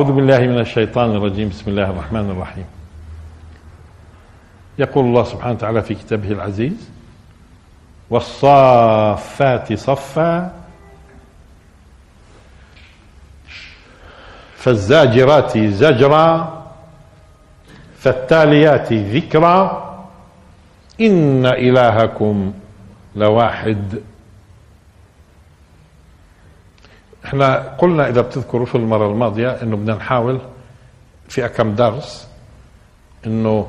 أعوذ بالله من الشيطان الرجيم. بسم الله الرحمن الرحيم. يقول الله سبحانه وتعالى في كتابه العزيز والصافات صفا فالزاجرات زجرا فالتاليات ذكرا إن إلهكم لواحد. إحنا قلنا إذا بتذكروا في المرة الماضية إنه بدنا نحاول في كم درس إنه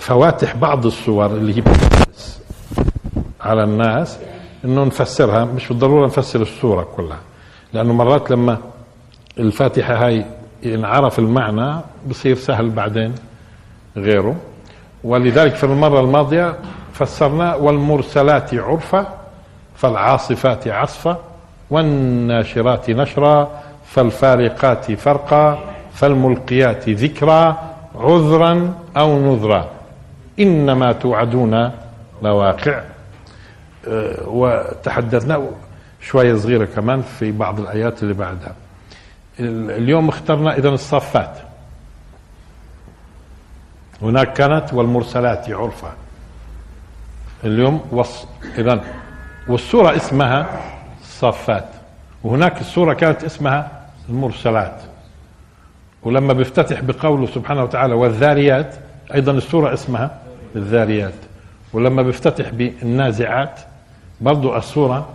فواتح بعض الصور اللي هي بتدرس على الناس إنه نفسرها مش بالضرورة نفسر الصورة كلها لأنه مرات لما الفاتحة هاي انعرف المعنى بصير سهل بعدين غيره. ولذلك في المرة الماضية فسرنا والمرسلات عرفا فالعاصفات عصفا والناشرات نشرا فالفارقات فرقا فالملقيات ذكرا عذرا أو نذرا. إنما توعدون لواقع. أه، وتحدثنا شوية صغيرة كمان في بعض الآيات اللي بعدها. اليوم اخترنا إذا الصفات. هناك كانت والمرسلات عرفا. اليوم وص... إذا والسورة اسمها الصافات. وهناك السورة كانت اسمها المرسلات. ولما بيفتتح بقوله سبحانه وتعالى والذاريات أيضا السورة اسمها الذاريات. ولما بيفتتح بالنازعات برضو السورة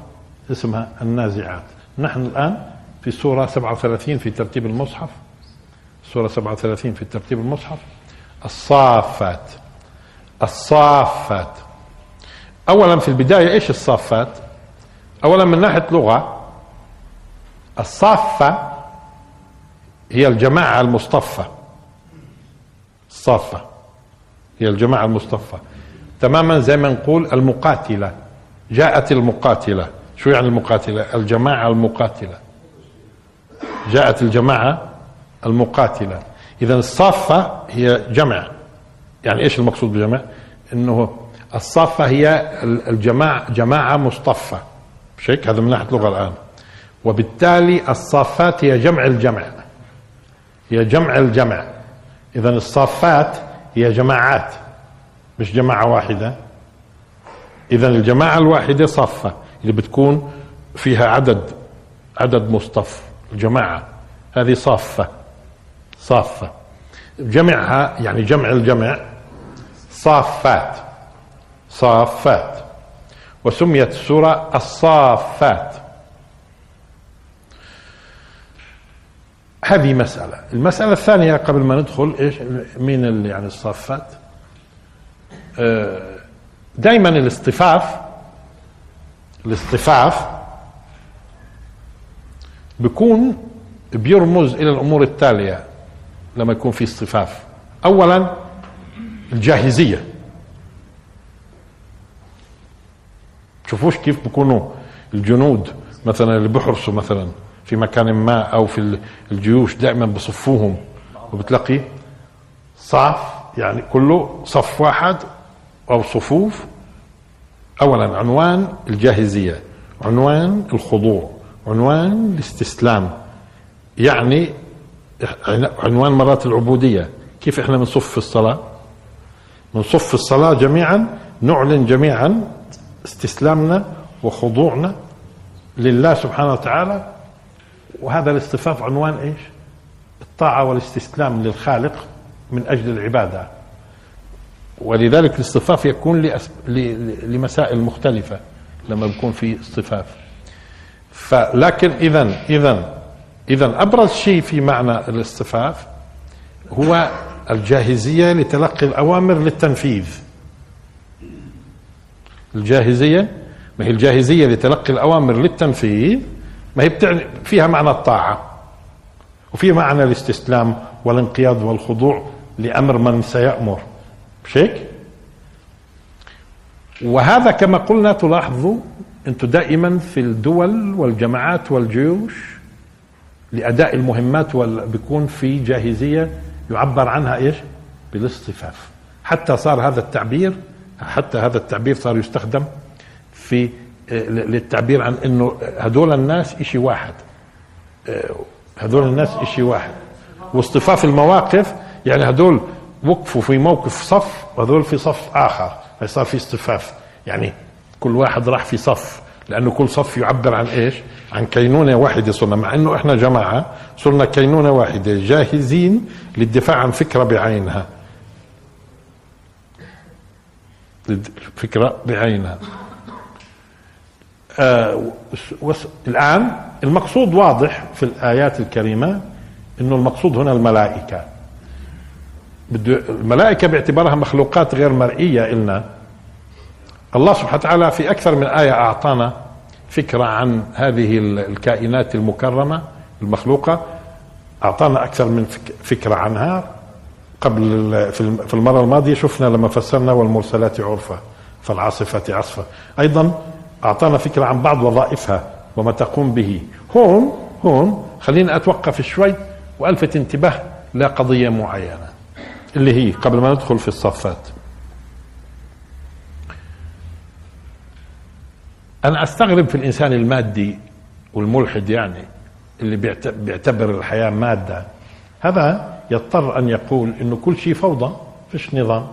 اسمها النازعات. نحن الآن في سورة 37 في ترتيب المصحف. سورة 37 في ترتيب المصحف. الصافات. الصافات. أولا في البداية إيش الصافات؟ أولا من ناحية لغة الصافة هي الجماعة المصطفى. الصافة هي الجماعة المصطفى. تماما زي ما نقول المقاتلة. جاءت المقاتلة. شو يعني المقاتلة؟ الجماعة المقاتلة. جاءت الجماعة المقاتلة. إذا الصافة هي جمع. يعني إيش المقصود بجمع؟ إنه الصافة هي الجماعه جماعة مصطفى. مش هيك هذا من ناحية اللغة الآن. وبالتالي الصافات هي جمع الجمع. هي جمع الجمع. اذا الصافات هي جماعات مش جماعة واحدة. اذا الجماعة الواحدة صافة اللي بتكون فيها عدد عدد مصطف. الجماعة هذه صافة صافة. جمعها يعني جمع الجمع صافات صافات. وسميت السورة الصافات. هذه مسألة. المسألة الثانية قبل ما ندخل إيش؟ مين اللي يعني الصافات. آه، دائما الاصطفاف الاصطفاف بيكون بيرمز إلى الأمور التالية لما يكون في اصطفاف. أولا الجاهزية. تشوفوش كيف بيكونوا الجنود مثلا اللي بيحرسوا مثلا في مكان ما أو في الجيوش دائما بصفوهم وبتلاقي صف يعني كله صف واحد أو صفوف. اولا عنوان الجاهزية عنوان الخضوع عنوان الاستسلام. يعني عنوان مرات العبودية. كيف إحنا بنصف في الصلاة؟ بنصف في الصلاة جميعا نعلن جميعا استسلامنا وخضوعنا لله سبحانه وتعالى. وهذا الاصطفاف عنوان إيش؟ الطاعة والاستسلام للخالق من أجل العبادة. ولذلك الاصطفاف يكون لمسائل مختلفة لما يكون في اصطفاف فلكن إذا إذا إذا أبرز شيء في معنى الاصطفاف هو الجاهزية لتلقي الأوامر للتنفيذ. الجاهزية ما هي الجاهزية لتلقي الأوامر للتنفيذ ما هي بتعني فيها معنى الطاعة وفيها معنى الاستسلام والانقياد والخضوع لأمر من سيأمر مش هيك؟ وهذا كما قلنا تلاحظوا أنتم دائما في الدول والجماعات والجيوش لأداء المهمات بيكون في جاهزية يعبر عنها إيش؟ بالاصطفاف حتى صار هذا التعبير حتى هذا التعبير صار يستخدم في آه، للتعبير عن إنه هدول الناس إشي واحد. آه، هدول الناس إشي واحد. واصطفاف المواقف يعني هدول وقفوا في موقف صف وهذول في صف آخر. فصار في اصطفاف. يعني كل واحد راح في صف لأنه كل صف يعبر عن إيش؟ عن كينونة واحدة صرنا. مع إنه إحنا جماعة صرنا كينونة واحدة جاهزين للدفاع عن فكرة بعينها. فكره بعينها. آه الآن المقصود واضح في الآيات الكريمة إنه المقصود هنا الملائكة. الملائكة باعتبارها مخلوقات غير مرئية إلنا. الله سبحانه وتعالى في أكثر من آية أعطانا فكرة عن هذه الكائنات المكرمة المخلوقة. أعطانا أكثر من فكرة عنها. قبل في المرة الماضية شفنا لما فسرنا والمرسلات عرفا فالعاصفات عصفا أيضا أعطانا فكرة عن بعض وظائفها وما تقوم به. هون هون خليني أتوقف شوي وألفت انتباه لقضية معينة اللي هي قبل ما ندخل في الصفات. أنا أستغرب في الإنسان المادي والملحد يعني اللي بيعتبر الحياة مادة. هذا يضطر أن يقول إنه كل شيء فوضى فيش نظام.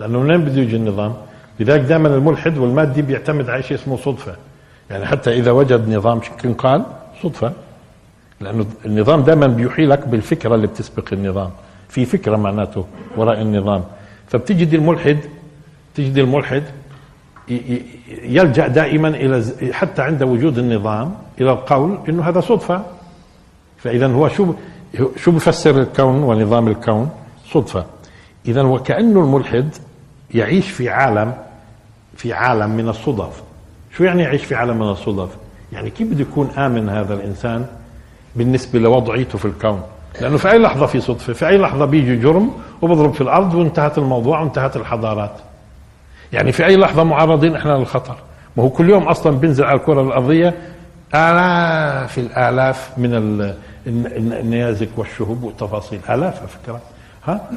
لأنه منين بده يجي النظام؟ لذلك دائما الملحد والمادي بيعتمد على شيء اسمه صدفة. يعني حتى إذا وجد نظام شكل قال صدفة. لأنه النظام دائما بيوحي لك بالفكرة اللي بتسبق النظام. في فكرة معناته وراء النظام. فبتجد الملحد تجد الملحد يلجأ دائما إلى حتى عند وجود النظام إلى القول إنه هذا صدفة. فاذا هو شو شو بفسر الكون ونظام الكون؟ صدفة. اذا وكانه الملحد يعيش في عالم في عالم من الصدف. شو يعني يعيش في عالم من الصدف؟ يعني كيف بده يكون آمن هذا الإنسان بالنسبة لوضعيته في الكون؟ لأنه في أي لحظة في صدفة في أي لحظة بيجي جرم وبضرب في الأرض وانتهت الموضوع وانتهت الحضارات. يعني في أي لحظة معرضين إحنا للخطر. ما هو كل يوم أصلا بينزل على الكرة الأرضية آلاف الآلاف من النيازك والشهب والتفاصيل. الاف على فكره ها؟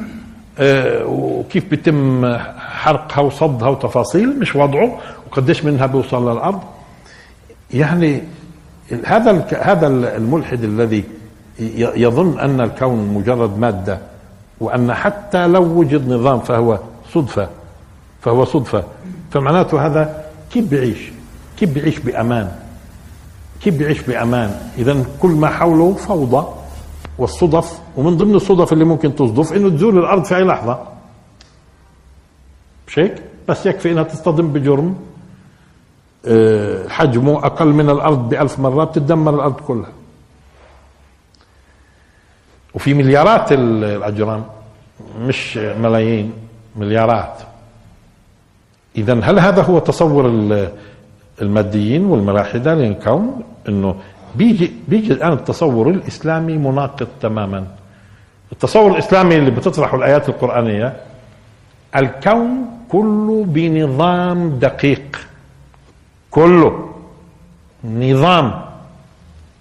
أه وكيف بيتم حرقها وصدها وتفاصيل؟ مش وضعه. وقديش منها بيوصل للأرض؟ يعني هذا هذا الملحد الذي يظن أن الكون مجرد مادة وأن حتى لو وجد نظام فهو صدفة فهو صدفة فمعناته هذا كيف بيعيش؟ كيف بيعيش بأمان؟ كيف بيعيش بأمان؟ اذا كل ما حوله فوضى والصدف ومن ضمن الصدف اللي ممكن تصدف إنه تزول الأرض في أي لحظة مش هيك؟ بس يكفي إنها تصطدم بجرم آه، حجمه أقل من الأرض بألف مرة بتدمر الأرض كلها وفي مليارات الأجرام مش ملايين مليارات اذا هل هذا هو تصور الماديين والملاحدة للكون إنه بيجي بيجي الآن التصور الإسلامي مناقض تماما. التصور الإسلامي اللي بتطرحه الآيات القرآنية الكون كله بنظام دقيق. كله. نظام.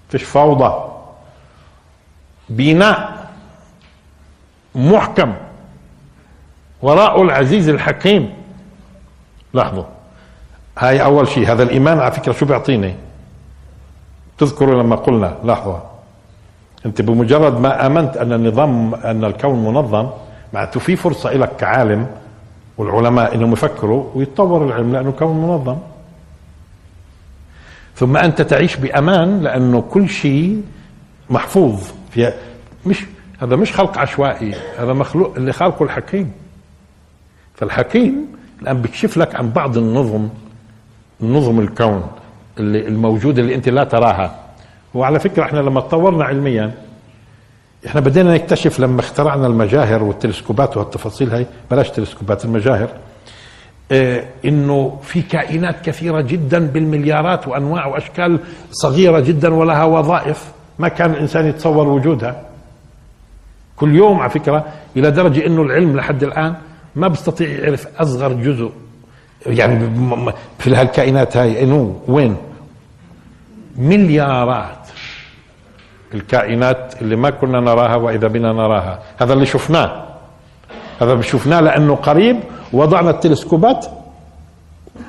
فيش فوضى. بناء. محكم. وراء العزيز الحكيم. لاحظوا. هاي أول شيء. هذا الإيمان على فكرة شو بيعطيني؟ تذكروا لما قلنا لحظه أنت بمجرد ما آمنت أن النظام أن الكون منظم معناته في فرصة لك كعالم والعلماء إنهم يفكروا ويتطور العلم لأنه كون منظم. ثم أنت تعيش بأمان لأنه كل شيء محفوظ. في مش هذا مش خلق عشوائي هذا مخلوق اللي خالقه الحكيم. فالحكيم الآن بيكشف لك عن بعض النظم نظم الكون اللي الموجوده اللي انت لا تراها. وعلى فكرة إحنا لما تطورنا علميا إحنا بدينا نكتشف لما اخترعنا المجاهر والتلسكوبات والتفاصيل هاي. بلاش تلسكوبات المجاهر. آه إنه في كائنات كثيرة جدا بالمليارات وأنواع وأشكال صغيرة جدا ولها وظائف. ما كان الإنسان يتصور وجودها. كل يوم على فكرة إلى درجة إنه العلم لحد الآن ما بيستطيع يعرف أصغر جزء يعني في هالكائنات هاي انه وين؟ مليارات الكائنات اللي ما كنا نراها وإذا بنا نراها. هذا اللي شفناه. هذا شفناه لأنه قريب وضعنا التلسكوبات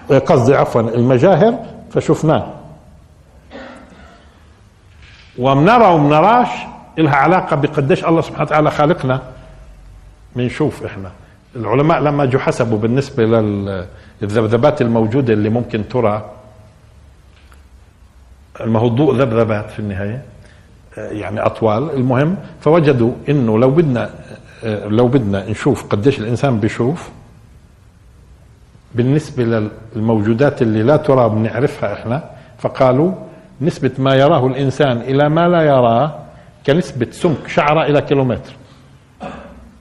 قصدي عفوا المجاهر فشفناه. ومنرى ومنراش لها علاقة بقديش الله سبحانه وتعالى خالقنا. بنشوف إحنا. العلماء لما جو حسبوا بالنسبة للذبذبات الموجودة اللي ممكن ترى. ما هو الضوء ذبذبات في النهاية. يعني أطوال. المهم فوجدوا إنه لو بدنا لو بدنا نشوف قديش الإنسان بيشوف بالنسبة للموجودات اللي لا ترى بنعرفها إحنا فقالوا نسبة ما يراه الإنسان إلى ما لا يراه كنسبة سمك شعرة إلى كيلومتر.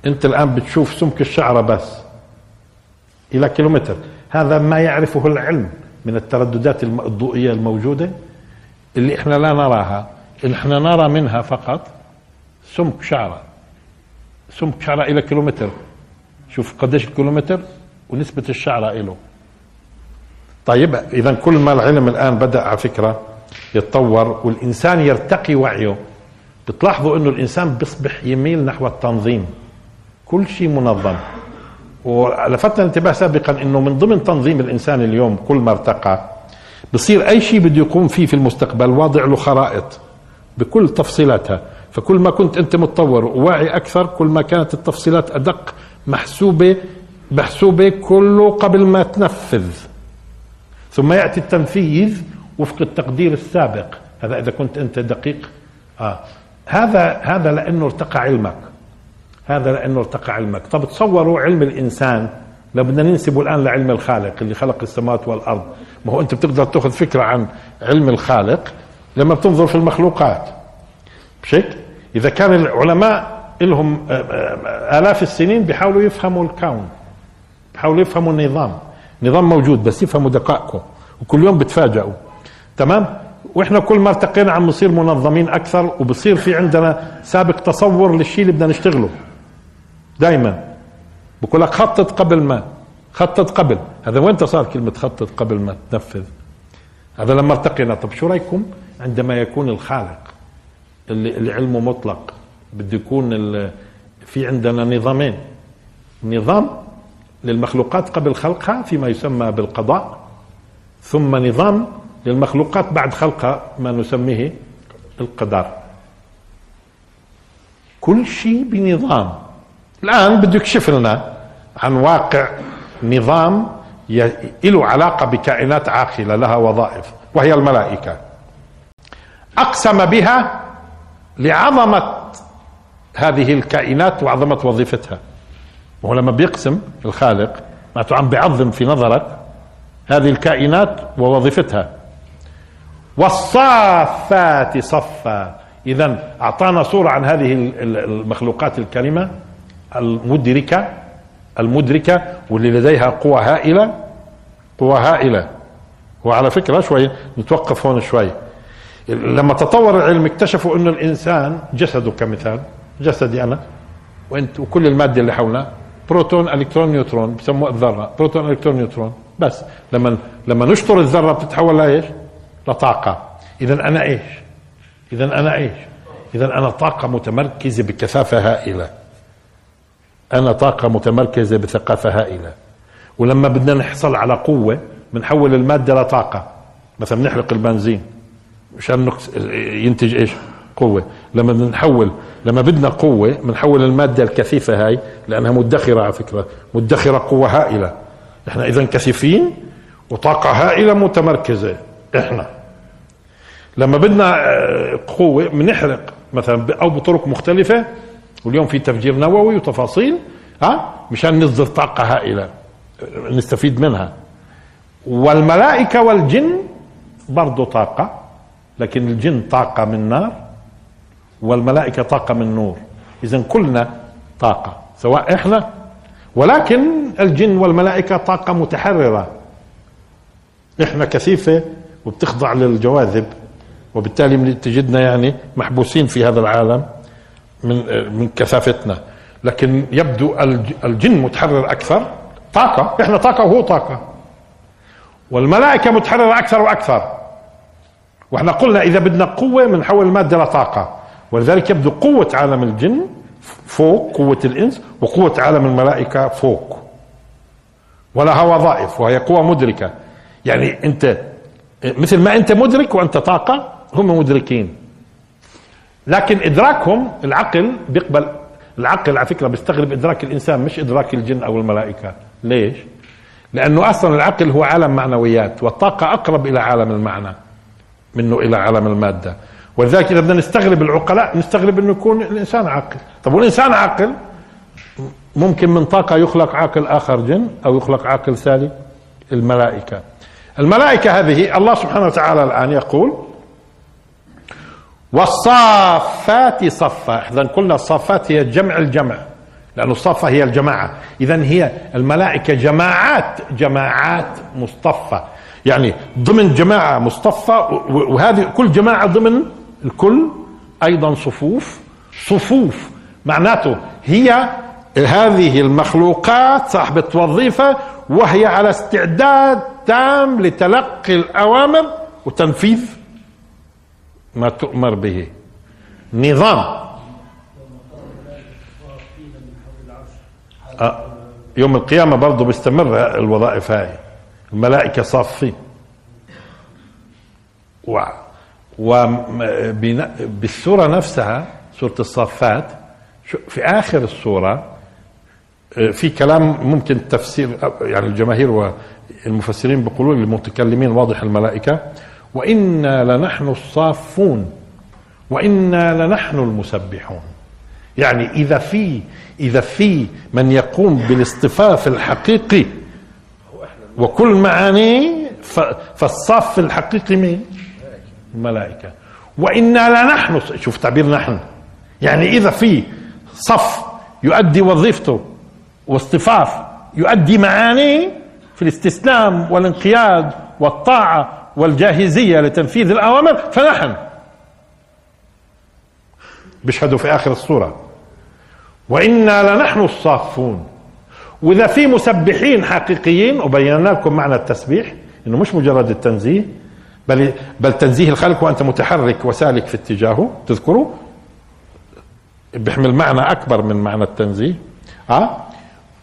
أنت الآن بتشوف سمك الشعرة بس إلى كيلومتر. هذا ما يعرفه العلم من الترددات الضوئية الموجودة اللي إحنا لا نراها. اللي إحنا نرى منها فقط سمك شعرة. سمك شعرة إلى كيلومتر. شوف قديش الكيلومتر ونسبة الشعرة له طيب إذا كل ما العلم الآن بدأ على فكرة يتطور والإنسان يرتقي وعيه بتلاحظوا أنه الإنسان بيصبح يميل نحو التنظيم. كل شيء منظم. ولفتنا الانتباه سابقا إنه من ضمن تنظيم الإنسان اليوم كل ما ارتقى بصير أي شيء بده يقوم فيه في المستقبل واضع له خرائط بكل تفصيلاتها. فكل ما كنت أنت متطور وواعي أكثر كل ما كانت التفصيلات أدق محسوبة محسوبة كله قبل ما تنفذ. ثم يأتي التنفيذ وفق التقدير السابق. هذا إذا كنت أنت دقيق. آه. هذا هذا لأنه ارتقى علمك. هذا لأنه ارتقى علمك. طب تصوروا علم الإنسان. لو بدنا ننسبه الآن لعلم الخالق اللي خلق السماوات والأرض. ما هو أنت بتقدر تأخذ فكرة عن علم الخالق لما بتنظر في المخلوقات. مش هيك؟ إذا كان العلماء لهم آه، آه، آلاف السنين بيحاولوا يفهموا الكون. بيحاولوا يفهموا النظام. نظام موجود بس يفهموا دقائقه. وكل يوم بتفاجئوا. تمام؟ وإحنا كل ما ارتقينا عم نصير منظمين أكثر وبصير في عندنا سابق تصور للشيء اللي بدنا نشتغله. دائما بقول لك خطط قبل ما. خطط قبل. هذا وين صار كلمة خطط قبل ما تنفذ؟ هذا لما ارتقينا طب شو رأيكم عندما يكون الخالق اللي, اللي علمه مطلق؟ بده يكون في عندنا نظامين. نظام للمخلوقات قبل خلقها فيما يسمى بالقضاء ثم نظام للمخلوقات بعد خلقها ما نسميه القدر. كل شيء بنظام. الآن بده يكشف لنا عن واقع نظام له علاقة بكائنات عاقلة لها وظائف وهي الملائكة. أقسم بها لعظمة هذه الكائنات وعظمة وظيفتها. وهو لما بيقسم الخالق معناته عم بيعظم في نظرك هذه الكائنات ووظيفتها. والصافات صفا. إذا أعطانا صورة عن هذه المخلوقات الكريمة. المدركة المدركة واللي لديها قوة هائلة قوة هائلة وعلى فكرة شوي نتوقف هون شوي لما تطور العلم اكتشفوا إنه الإنسان جسده كمثال جسدي أنا وإنت وكل المادة اللي حولنا بروتون إلكترون نيوترون بسموها الذرة بروتون إلكترون نيوترون بس لما لما نشطر الذرة بتتحول لإيش؟ لطاقة اذا أنا إيش؟ اذا أنا إيش؟ اذا أنا طاقة متمركزة بكثافة هائلة أنا طاقة متمركزة بثقافة هائلة. ولما بدنا نحصل على قوة بنحول المادة لطاقة. مثلا بنحرق البنزين مشان ينتج إيش؟ قوة. لما بدنا نحول لما بدنا قوة بنحول المادة الكثيفة هاي لأنها مدخرة على فكرة. مدخرة قوة هائلة. إحنا اذا كثيفين وطاقة هائلة متمركزة. إحنا. لما بدنا آه، قوة بنحرق مثلا أو بطرق مختلفة واليوم في تفجير نووي وتفاصيل ها؟ مشان نصدر طاقة هائلة نستفيد منها. والملائكة والجن برضو طاقة لكن الجن طاقة من نار والملائكة طاقة من نور. إذا كلنا طاقة سواء إحنا. ولكن الجن والملائكة طاقة متحررة. إحنا كثيفة وبتخضع للجواذب وبالتالي تجدنا يعني محبوسين في هذا العالم. من من كثافتنا. لكن يبدو الجن متحرر أكثر. طاقة. إحنا طاقة وهو طاقة. والملائكة متحررة أكثر وأكثر. وإحنا قلنا إذا بدنا قوة بنحول المادة لطاقه ولذلك يبدو قوة عالم الجن فوق قوة الإنس وقوة عالم الملائكة فوق. ولها وظائف وهي قوة مدركة. يعني أنت مثل ما أنت مدرك وأنت طاقة هم مدركين. لكن إدراكهم العقل بيقبل العقل على فكرة بيستغرب إدراك الإنسان مش إدراك الجن أو الملائكة. ليش؟ لأنه أصلا العقل هو عالم معنويات والطاقة أقرب إلى عالم المعنى منه إلى عالم المادة. ولذلك إذا بدنا نستغرب العقلاء نستغرب إنه يكون الإنسان عاقل. طب والإنسان عاقل؟ ممكن من طاقة يخلق عاقل آخر جن أو يخلق عاقل ثالث الملائكة. الملائكة هذه الله سبحانه وتعالى الآن يقول والصافات صفا. اذا قلنا الصافات هي جمع الجمع لأن الصفة هي الجماعة. إذا هي الملائكة جماعات جماعات مصطفى. يعني ضمن جماعة مصطفى وهذه كل جماعة ضمن الكل أيضا صفوف. صفوف معناته هي هذه المخلوقات صاحبة وظيفة وهي على استعداد تام لتلقي الأوامر وتنفيذ ما تؤمر به. نظام. يوم القيامة برضه بيستمر الوظائف هاي. الملائكة صافين. و وبالسورة نفسها سورة الصافات في آخر السورة آه، في كلام ممكن تفسير يعني الجماهير والمفسرين بيقولون المتكلمين واضح الملائكة. وإنا لنحن الصافون وإنا لنحن المسبحون. يعني إذا في إذا في من يقوم بالاصطفاف الحقيقي وكل معانيه فالصف الحقيقي مين؟ الملائكة. وإنا لنحن شوف تعبير نحن. يعني إذا في صف يؤدي وظيفته واصطفاف يؤدي معانيه في الاستسلام والانقياد والطاعة والجاهزية لتنفيذ الأوامر فنحن. بيشهدوا في آخر الصورة وإنا لنحن الصافون. وإذا في مسبحين حقيقيين وبينا لكم معنى التسبيح إنه مش مجرد التنزيه بل بل تنزيه الخلق وأنت متحرك وسالك في اتجاهه. تذكروا؟ بيحمل معنى أكبر من معنى التنزيه. أه؟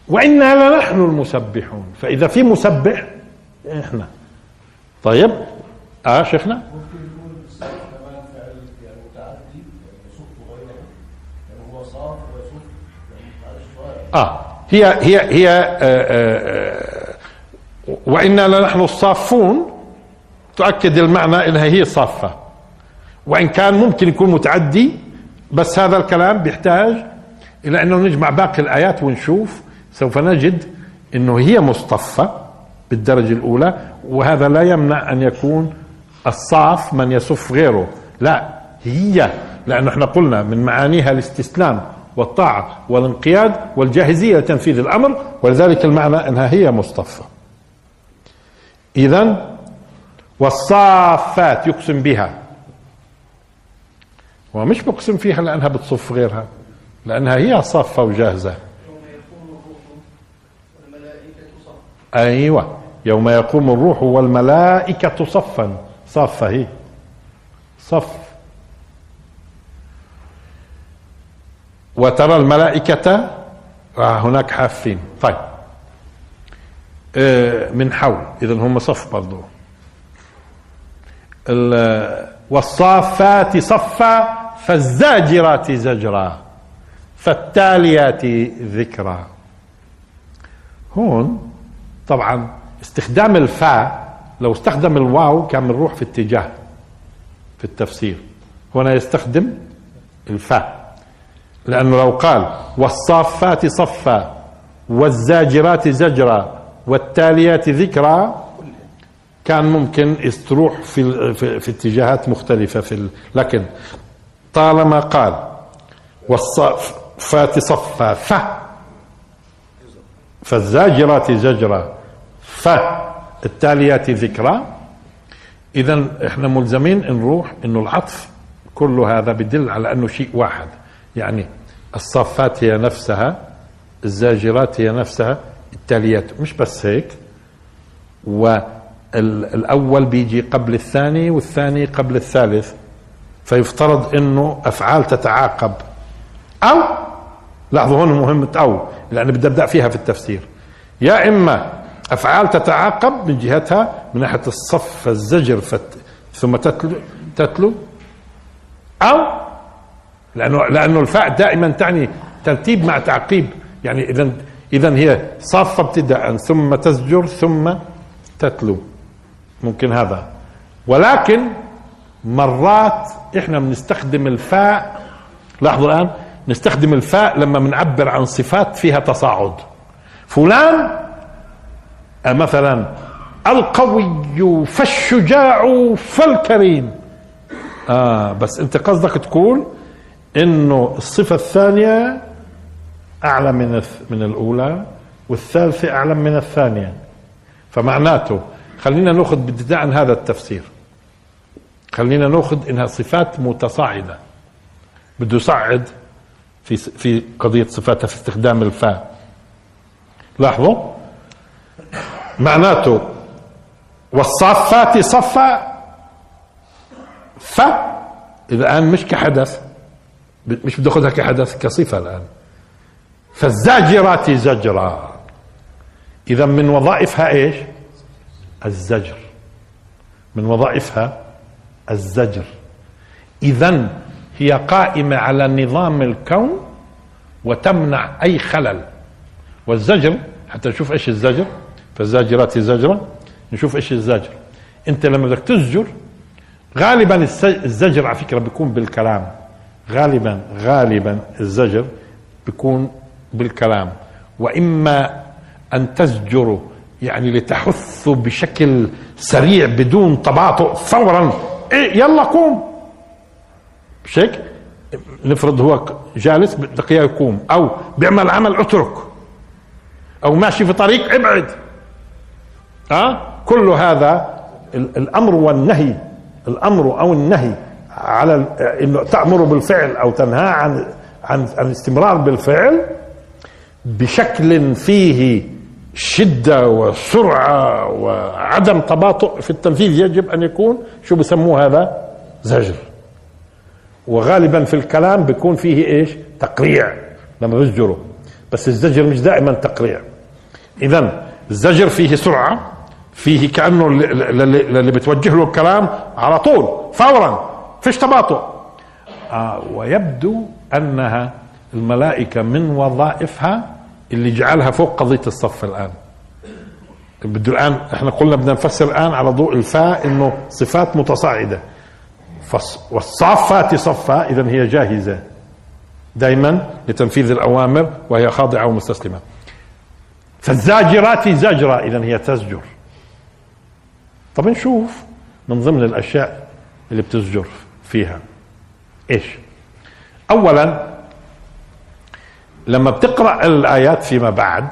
وإنا لنحن المسبحون. فإذا في مسبح إحنا. طيب آه شيخنا. آه هي هي هي آه آه وإنا لنحن الصافون تؤكد المعنى إنها هي صافة. وإن كان ممكن يكون متعدي بس هذا الكلام بيحتاج إلى أنه نجمع باقي الآيات ونشوف سوف نجد إنه هي مصطفى. بالدرجة الأولى وهذا لا يمنع أن يكون الصاف من يصف غيره. لا هي لأنه إحنا قلنا من معانيها الاستسلام والطاعة والانقياد والجاهزية لتنفيذ الأمر ولذلك المعنى أنها هي مصطفى. إذا والصافات يقسم بها. ومش بقسم فيها لأنها بتصف غيرها لأنها هي صافة وجاهزة. أيوة. يوم يقوم الروح والملائكة صفا. صافة هي. صف. وترى الملائكة هناك حافين. طيب. آه، من حول. إذا هم صف برضو. والصافات صفا فالزاجرات زجرا فالتاليات ذكرا. هون طبعا استخدام الفاء لو استخدم الواو كان بنروح في اتجاه في التفسير. هنا يستخدم الفاء. لأنه لو قال والصافات صفا والزاجرات زجرا والتاليات ذكرا كان ممكن تروح في, في, في اتجاهات مختلفة في لكن طالما قال والصافات صفا ف فالزاجرات زجرا فالتاليات ذكرى. اذا إحنا ملزمين نروح إنه العطف كل هذا بدل على أنه شيء واحد. يعني الصافات هي نفسها الزاجرات هي نفسها التاليات مش بس هيك. والأول بيجي قبل الثاني والثاني قبل الثالث. فيفترض إنه أفعال تتعاقب. أو لاحظوا هون مهمة أو لأن بدي أبدأ فيها في التفسير. يا إما أفعال تتعاقب من جهتها من ناحية الصف الزجر فت ثم تتلو تتلو أو لأنه لأنه الفاء دائما تعني ترتيب مع تعقيب. يعني اذا اذا هي صافة ابتداء ثم تزجر ثم تتلو. ممكن هذا. ولكن مرات إحنا بنستخدم الفاء لاحظوا الآن نستخدم الفاء لما بنعبر عن صفات فيها تصاعد. فلان مثلا القوي فالشجاع فالكريم. آه بس أنت قصدك تقول إنه الصفة الثانية أعلى من من الأولى والثالثة أعلى من الثانية. فمعناته خلينا نأخذ ابتداء هذا التفسير. خلينا نأخذ إنها صفات متصاعدة. بده يصعد في في قضية صفاتها في استخدام الفاء. لاحظوا؟ معناته والصافات صفا ف الآن مش كحدث مش بدي أخذها كحدث كصفة الآن. فالزاجرات زجرا إذا من وظائفها إيش؟ الزجر. من وظائفها الزجر. إذا هي قائمة على نظام الكون وتمنع أي خلل. والزجر حتى نشوف إيش الزجر؟ فالزاجرات زجرا نشوف إيش الزجر. أنت لما بدك تزجر غالبا الزجر على فكرة بيكون بالكلام. غالبا غالبا الزجر بيكون بالكلام. وإما أن تزجروا يعني لتحثوا بشكل سريع بدون تباطؤ فورا إيه يلا قوم. مش هيك؟ نفرض هو جالس بدك يقوم. أو بيعمل عمل اترك. أو ماشي في طريق ابعد. ها؟ كل هذا الأمر والنهي الأمر أو النهي على إنه تأمر بالفعل أو تنهى عن عن الاستمرار بالفعل بشكل فيه شدة وسرعة وعدم تباطؤ في التنفيذ يجب أن يكون شو بسموه هذا؟ زجر. وغالبا في الكلام بيكون فيه إيش؟ تقريع. لما بيزجروا. بس الزجر مش دائما تقريع. اذا الزجر فيه سرعة. فيه كأنه اللي بتوجه له الكلام على طول فورا فيش تباطؤ. آه ويبدو أنها الملائكة من وظائفها اللي جعلها فوق قضية الصف الآن. بده الآن إحنا قلنا بدنا نفسر الآن على ضوء الفاء إنه صفات متصاعدة. والصافات صفا اذا هي جاهزة. دائما لتنفيذ الأوامر وهي خاضعة ومستسلمة. فالزاجرات زجرة اذا هي تزجر. طب نشوف. من ضمن الأشياء اللي بتزجر فيها. إيش؟ اولا لما بتقرأ الآيات فيما بعد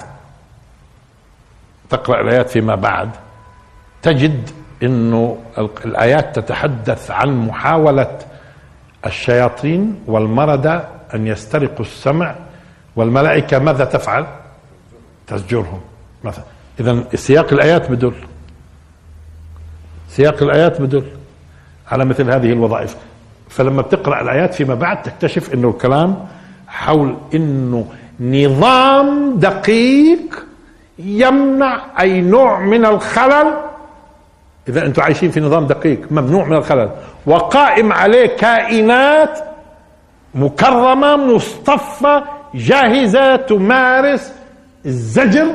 تقرأ الآيات فيما بعد تجد إنه الآيات تتحدث عن محاولة الشياطين والمردة أن يسترقوا السمع والملائكة ماذا تفعل؟ تزجرهم. مثلا اذا سياق الآيات بدل. سياق الآيات بدل على مثل هذه الوظائف. فلما بتقرأ الآيات فيما بعد تكتشف إنه الكلام حول إنه نظام دقيق يمنع أي نوع من الخلل. إذا أنتم عايشين في نظام دقيق ممنوع من الخلل. وقائم عليه كائنات مكرمة مصطفى جاهزة تمارس الزجر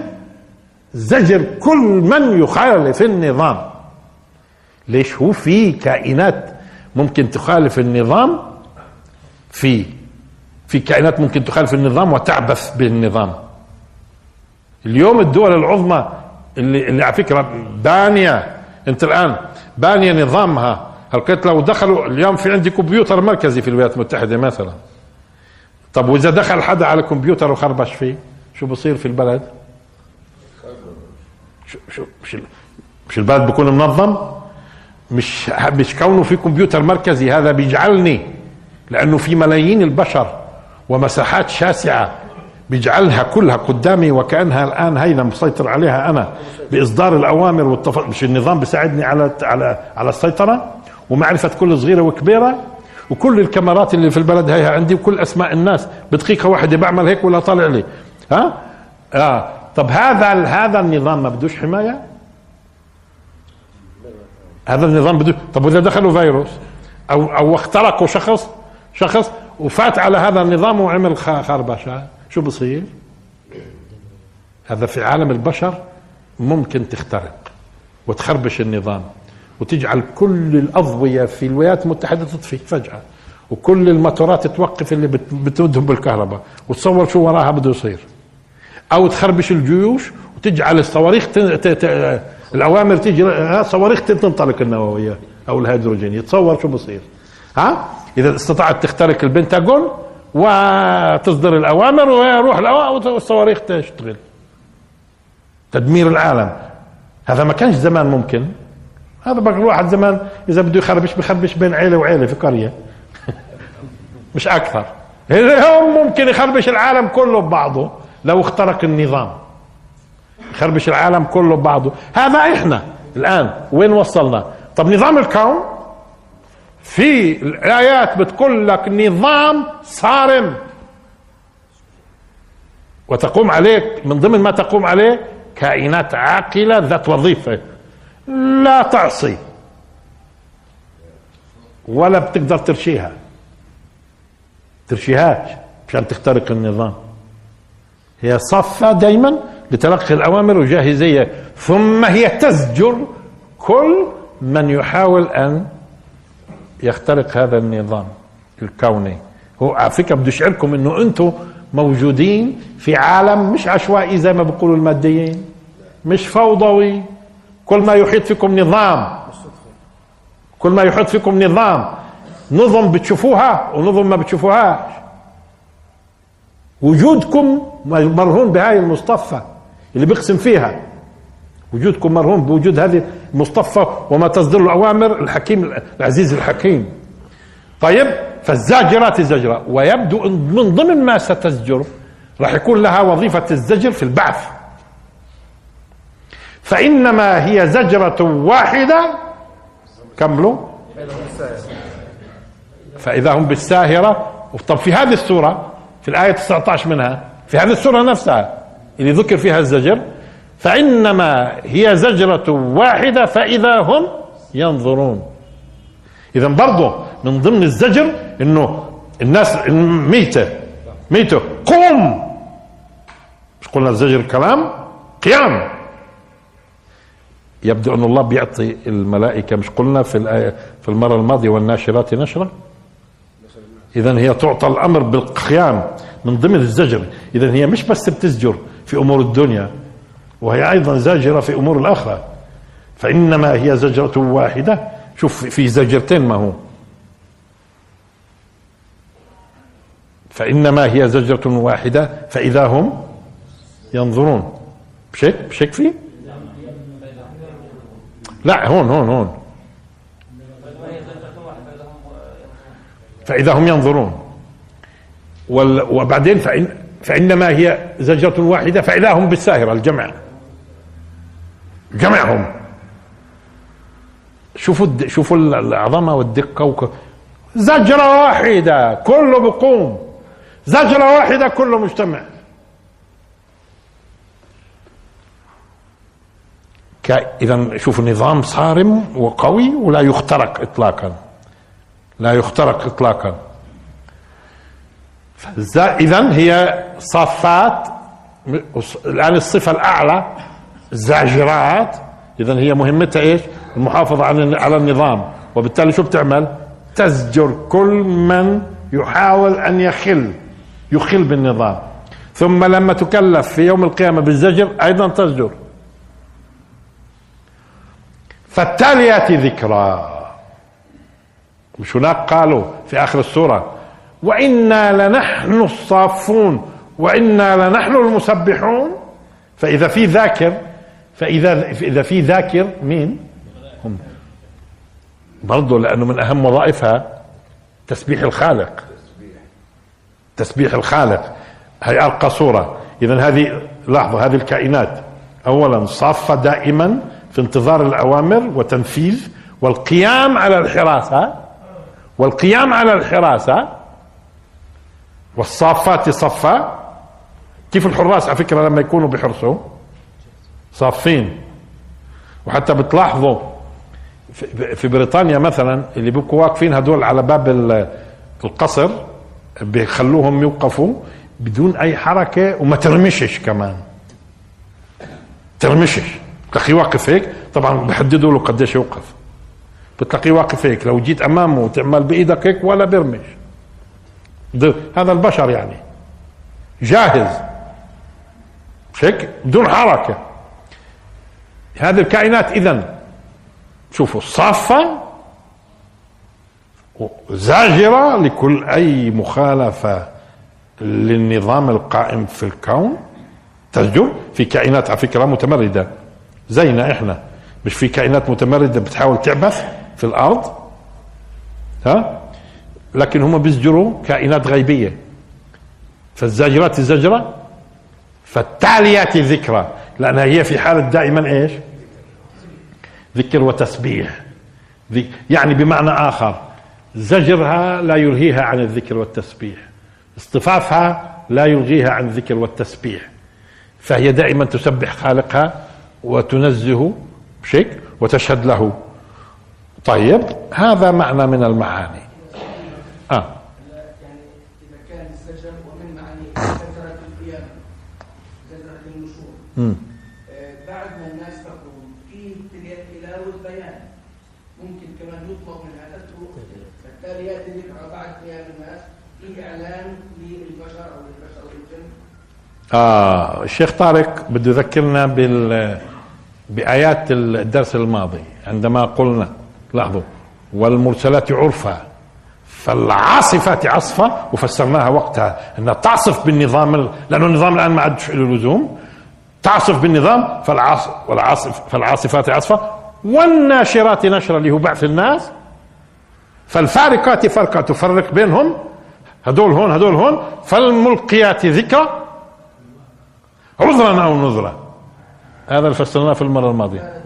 زجر كل من يخالف النظام. ليش هو في كائنات ممكن تخالف النظام؟ في. في كائنات ممكن تخالف النظام وتعبث بالنظام. اليوم الدول العظمى اللي, اللي على فكرة بانية. انت الآن بانية نظامها. هلقيت لو دخلوا اليوم في عندي كمبيوتر مركزي في الولايات المتحدة مثلا. طب وإذا دخل حدا على كمبيوتر وخربش فيه شو بصير في البلد؟ شو شو مش, البلد بيكون منظم؟ مش مش كونه في كمبيوتر مركزي هذا بيجعلني لأنه في ملايين البشر ومساحات شاسعة بيجعلها كلها قدامي وكأنها الآن هينا مسيطر عليها أنا بإصدار الأوامر والتف... مش النظام بيساعدني على على على السيطرة ومعرفة كل صغيرة وكبيرة وكل الكاميرات اللي في البلد هي عندي وكل أسماء الناس. بدقيقة واحدة بعمل هيك ولا طالع لي. ها؟ آه. طب هذا هذا النظام ما بدوش حماية؟ هذا النظام بده طب وإذا دخلوا فيروس أو أو اخترقوا شخص شخص وفات على هذا النظام وعمل خربشة شو بصير؟ هذا في عالم البشر ممكن تخترق وتخربش النظام وتجعل كل الأضوية في الولايات المتحدة تطفي فجأة وكل الموتورات توقف اللي بتودهم بالكهرباء وتصور شو وراها بده يصير. أو تخربش الجيوش وتجعل الصواريخ الاوامر تيجي صواريخ تنطلق النووية أو الهيدروجين يتصور شو بصير. ها؟ إذا استطاعت تخترق البنتاغون وتصدر الأوامر ويروح والصواريخ تشتغل. تدمير العالم. هذا ما كانش زمان ممكن. هذا بقى الواحد زمان إذا بده يخربش بخربش بين عيلة وعيلة في قرية. مش أكثر. اليوم ممكن يخربش العالم كله ببعضه لو اخترق النظام. يخربش العالم كله ببعضه. هذا إحنا الآن وين وصلنا؟ طب نظام الكون؟ في الآيات بتقول لك نظام صارم. وتقوم عليك من ضمن ما تقوم عليه كائنات عاقلة ذات وظيفة. لا تعصي. ولا بتقدر ترشيها. ترشيهاش مشان تخترق النظام. هي صفة دايما لتلقي الأوامر وجاهزية ثم هي تزجر كل من يحاول أن يخترق هذا النظام الكوني. هو على فكرة بده يشعركم أنه أنتم موجودين في عالم مش عشوائي زي ما بيقولوا الماديين مش فوضوي. كل ما يحيط فيكم نظام كل ما يحيط فيكم نظام نظم بتشوفوها ونظم ما بتشوفوهاش. وجودكم مرهون بهاي المصطفى. اللي بيقسم فيها. وجودكم مرهون بوجود هذه المصطفى وما تصدر الأوامر الحكيم العزيز الحكيم. طيب فالزاجرات الزجرة. ويبدو من ضمن ما ستزجر راح يكون لها وظيفة الزجر في البعث. فإنما هي زجرة واحدة. كملوا فإذا هم بالساهرة. طب في هذه السورة في الآية 19 منها في هذه السورة نفسها اللي ذكر فيها الزجر فإنما هي زجرة واحدة فإذا هم ينظرون. إذا برضه من ضمن الزجر إنه الناس ميتة ميتة قوم. مش قلنا الزجر كلام قيام. يبدو أن الله بيعطي الملائكة مش قلنا في الآية في المرة الماضية والناشرات نشرة؟ إذا هي تعطى الأمر بالقيام من ضمن الزجر. إذا هي مش بس بتزجر في أمور الدنيا وهي أيضا زاجرة في أمور الآخرة. فإنما هي زجرة واحدة. شوف في زجرتين ما هو. فإنما هي زجرة واحدة فإذا هم ينظرون. بشك؟ بشك فيه؟ لا هون هون هون. فإذا هم ينظرون. وبعدين فإن فإنما هي زجرة واحدة فإذا هم بالساهرة الجمع. جمعهم. شوفوا شوفوا العظمة والدقة زجرة واحدة كله بقوم. زجرة واحدة كله مجتمع. اذا شوفوا نظام صارم وقوي ولا يخترق اطلاقا. لا يخترق اطلاقا. اذا هي صافات الآن الصفة الأعلى الزاجرات اذا هي مهمتها إيش؟ المحافظة على على النظام. وبالتالي شو بتعمل؟ تزجر كل من يحاول أن يخل يخل بالنظام. ثم لما تكلف في يوم القيامة بالزجر أيضا تزجر. فالتاليات ذكرى. مش هناك قالوا في آخر السورة وإنا لنحن الصافون وإنا لنحن المسبحون. فإذا في ذاكر فإذا إذا في ذاكر مين؟ هم. برضه لأنه من أهم وظائفها تسبيح الخالق. تسبيح الخالق. هي ارقى صورة. اذا هذه لاحظوا هذه الكائنات. اولا صافه دائما في انتظار الأوامر وتنفيذ والقيام على الحراسة والقيام على الحراسة والصافات صفا. كيف الحراس؟ على فكرة لما يكونوا بحرسوا صافين. وحتى بتلاحظوا في بريطانيا مثلا اللي بيبقوا واقفين هدول على باب القصر بيخلوهم يوقفوا بدون أي حركة وما ترمشش كمان. ترمشش. بتلاقيه واقف هيك. طبعا بحددوا له قديش يوقف. بتلاقيه واقف هيك. لو جيت أمامه وتعمل بإيدك هيك ولا بيرمش. هذا البشر يعني. جاهز. مش هيك بدون حركة. هذه الكائنات اذا شوفوا صافة زاجره لكل أي مخالفة للنظام القائم في الكون. تزجر في كائنات على فكرة متمردة. زينا إحنا. مش في كائنات متمردة بتحاول تعبث في الأرض؟ ها؟ لكن هم بيزجروا كائنات غيبية. فالزاجرات الزجرة فالتاليات ذكرى لأنها هي في حالة دائما إيش؟ ذكر وتسبيح. يعني بمعنى آخر زجرها لا يلهيها عن الذكر والتسبيح. اصطفافها لا يلغيها عن الذكر والتسبيح. فهي دائما تسبح خالقها وتنزه بشكل وتشهد له. طيب هذا معنى من المعاني. آه. يعني اذا كان الزجر ومن معاني زجرة القيامة زجرة النشور بعد ما الناس تقوم في تلاوة بيان ممكن كمان يطلب من هذا بالتالي ياتي ذكرى بعد قيام الناس في اعلان للبشر أو للبشر والجن آه الشيخ طارق بده يذكرنا بال بآيات الدرس الماضي عندما قلنا لاحظوا والمرسلات عرفا. فالعاصفات عصفة وفسرناها وقتها أنها تعصف بالنظام لأنه النظام الآن ما عادش له لزوم تعصف بالنظام فالعاصف والعاصف فالعاصفات عصفة. والناشرات نشرا اللي هو بعث الناس. فالفارقات فرقة تفرق بينهم. هدول هون هدول هون. فالملقيات ذكرى. عذرا أو نذرا. هذا اللي فسرناه في المرة الماضية.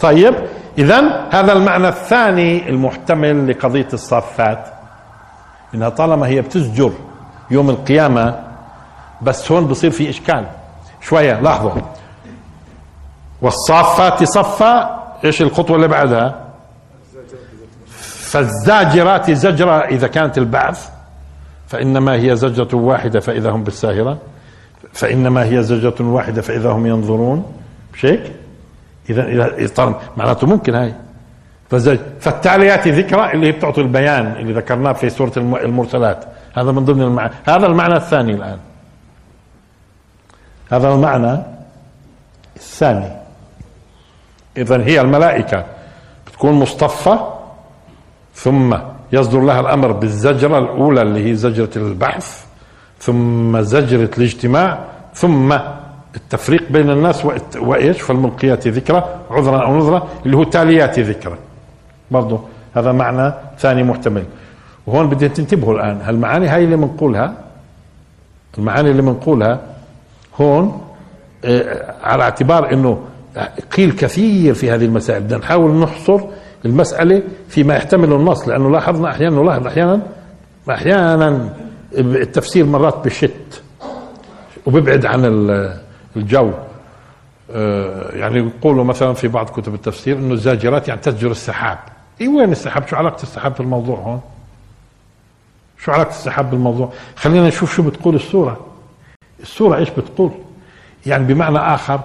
طيب. اذا هذا المعنى الثاني المحتمل لقضية الصافات انها طالما هي بتزجر يوم القيامة بس هون بصير في إشكال. شوية لاحظوا. والصافات صفا إيش الخطوة اللي بعدها؟ فالزاجرات زجرة إذا كانت البعث فإنما هي زجرة واحدة فإذا هم بالساهرة فإنما هي زجرة واحدة فإذا هم ينظرون. مش هيك؟ إذا إذا معناته ممكن هاي. فالتاليات ذكرى اللي هي بتعطي البيان اللي ذكرناه في سورة المرسلات. هذا من ضمن المعنى هذا المعنى الثاني الآن. هذا المعنى الثاني. إذا هي الملائكة. بتكون مصطفى ثم يصدر لها الأمر بالزجرة الأولى اللي هي زجرة البعث ثم زجرة الاجتماع ثم التفريق بين الناس وإيش؟ فالملقيات ذكرى عذرا أو نذرا اللي هو تاليات ذكرى. برضه هذا معنى ثاني محتمل. وهون بدي تنتبهوا الآن هالمعاني هاي اللي بنقولها المعاني اللي بنقولها هون آه، على اعتبار إنه قيل كثير في هذه المسائل. بدنا نحاول نحصر المسألة فيما يحتمل النص لأنه لاحظنا أحيانا نلاحظ أحيانا أحيانا التفسير مرات بشت وبيبعد عن الجو آه، يعني يقولوا مثلا في بعض كتب التفسير إنه الزاجرات يعني تزجر السحاب إي وين السحاب؟ شو علاقة السحاب بالموضوع هون؟ شو علاقة السحاب بالموضوع؟ خلينا نشوف شو بتقول السورة. السورة إيش بتقول؟ يعني بمعنى آخر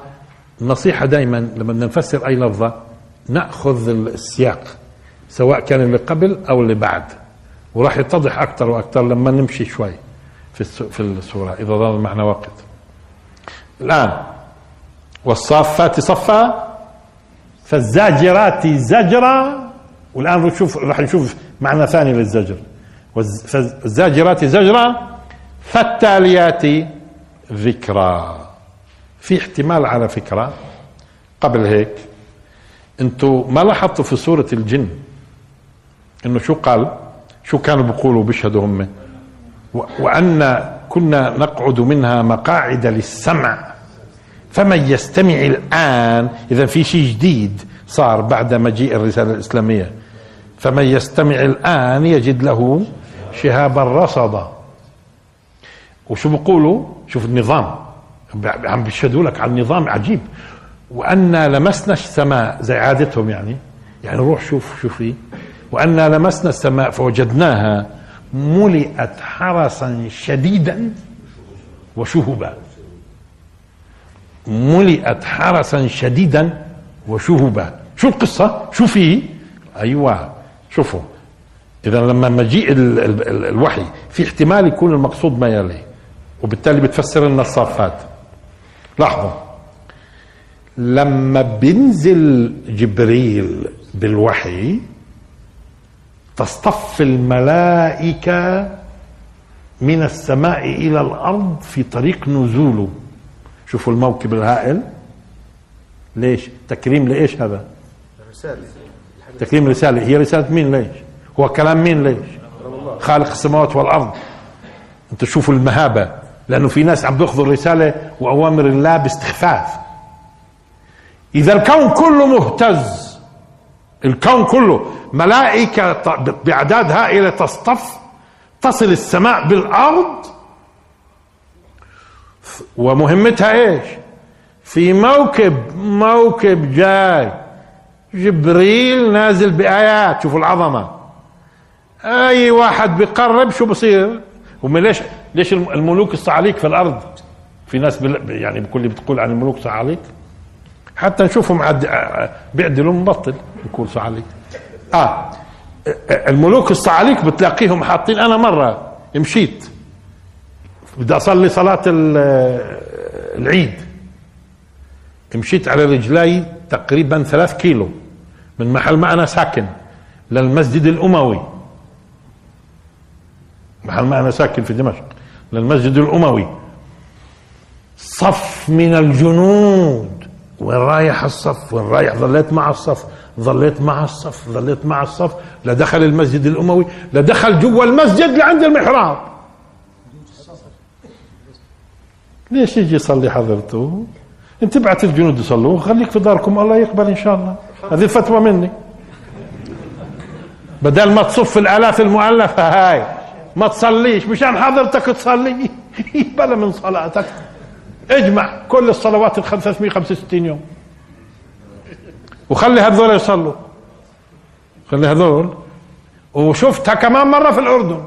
النصيحه دائما لما بدنا نفسر أي لفظة نأخذ السياق سواء كان اللي قبل أو اللي بعد. وراح يتضح أكثر وأكثر لما نمشي شوي في في السورة إذا ظل المعنى وقت الان والصافات صفا فالزاجرات زجرا. والآن نشوف راح نشوف معنى ثاني للزجر. والزاجرات زجرا فالتاليات ذكرى في احتمال على فكرة. قبل هيك أنتوا ما لاحظتوا في سورة الجن؟ انه شو قال؟ شو كانوا بيقولوا بيشهدوا هم؟ وأن كنا نقعد منها مقاعد للسمع. فمن يستمع الآن إذا في شيء جديد صار بعد مجيء الرسالة الإسلامية. فمن يستمع الآن يجد له شهابا رصدا. وشو بيقولوا شوف النظام. عم بيشهدوا لك على النظام عجيب. وأنا لمسنا السماء زي عادتهم يعني. يعني روح شوف شوف فيه. وأنا لمسنا السماء فوجدناها. ملئت حرسا شديدا وشهبا. ملئت حرسا شديدا وشهبا. شو القصة؟ شو فيه أيوة شوفوا. إذا لما مجيء ال ال ال الوحي في احتمال يكون المقصود ما يلي وبالتالي بتفسر لنا الصافات لاحظوا. لما بينزل جبريل بالوحي تصطف الملائكة من السماء إلى الأرض في طريق نزوله. شوفوا الموكب الهائل. ليش؟ تكريم لإيش هذا؟ رسالة تكريم رسالة. هي رسالة مين ليش؟ هو كلام مين ليش؟ خالق السماوات والأرض. انت شوفوا المهابة. لأنه في ناس عم بيأخذوا الرسالة وأوامر الله باستخفاف. إذا الكون كله مهتز. الكون كله ملائكة بأعداد هائلة تصطف تصل السماء بالأرض. ومهمتها إيش؟ في موكب موكب جاي. جبريل نازل بآيات شوفوا العظمة. أي واحد بيقرب شو بصير؟ هم ليش ليش الملوك الصعاليك في الأرض؟ في ناس يعني بكل بتقول عن الملوك صعاليك حتى نشوفهم عد... بيعدلوا مبطل بيقول صعاليك آه الملوك الصعاليك بتلاقيهم حاطين. أنا مرة مشيت بدي أصلي صلاة ال- العيد. مشيت على رجلي تقريبا ثلاث كيلو من محل ما أنا ساكن للمسجد الأموي. محل ما أنا ساكن في دمشق للمسجد الأموي. صف من الجنود وين رايح الصف؟ وين رايح؟ ظليت مع الصف. ظليت مع الصف. ظليت مع الصف. لدخل المسجد الأموي. لدخل جوا المسجد لعند المحراب. ليش يجي يصلي حضرته؟ انت ابعت الجنود يصلوا خليك في داركم. الله يقبل إن شاء الله. هذه فتوى مني. بدل ما تصف الآلاف المؤلفة هاي ما تصليش. مشان حضرتك تصلي. بلا من صلاتك. اجمع كل الصلوات ال 365 يوم. وخلي هذول يصلوا. خلي هذول. وشفتها كمان مرة في الأردن.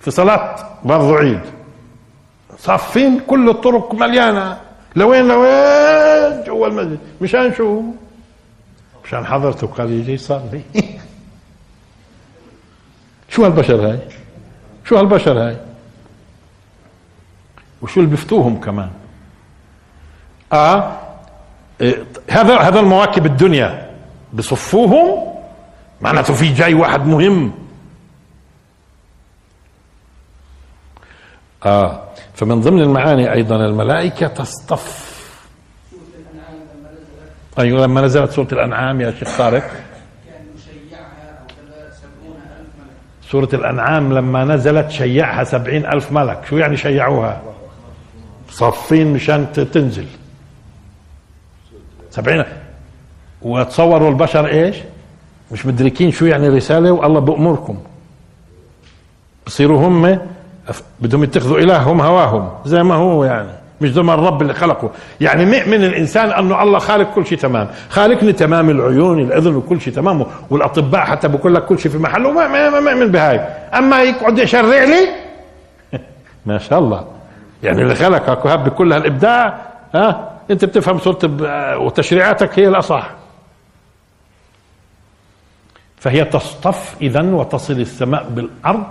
في صلاة برضو عيد. صافين كل الطرق مليانة. لوين لوين؟ جوا المسجد. مشان شو؟ مشان حضرته قال يجي يصلي. شو هالبشر هاي؟ شو هالبشر هاي؟ وشو اللي بفتوهم كمان؟ آه إيه، هذا هذا المواكب الدنيا. بصفوهم؟ معناته في جاي واحد مهم. آه فمن ضمن المعاني أيضا الملائكة تصطف. أيوه لما نزلت سورة الأنعام يا شيخ طارق. سورة الأنعام لما نزلت شيعها سبعين ألف ملك. شو يعني شيعوها؟ صافين مشان تنزل. سبعين. وتصوروا البشر إيش؟ مش مدركين شو يعني رسالة والله بأمركم بصيروا هم بدهم يتخذوا إلههم هواهم. زي ما هو يعني. مش زي ما الرب اللي خلقه. يعني مؤمن الإنسان أنه الله خالق كل شيء تمام. خالقني تمام العيون الأذن وكل شيء تمام والأطباء حتى بقول لك كل شيء في محله. ما مؤمن بهاي. أما يقعد يشرع لي؟ ما شاء الله. يعني اللي خلقك وهب بكل هالإبداع ها أنت بتفهم صورة ب- وتشريعاتك هي الأصح فهي تصطف اذا وتصل السماء بالأرض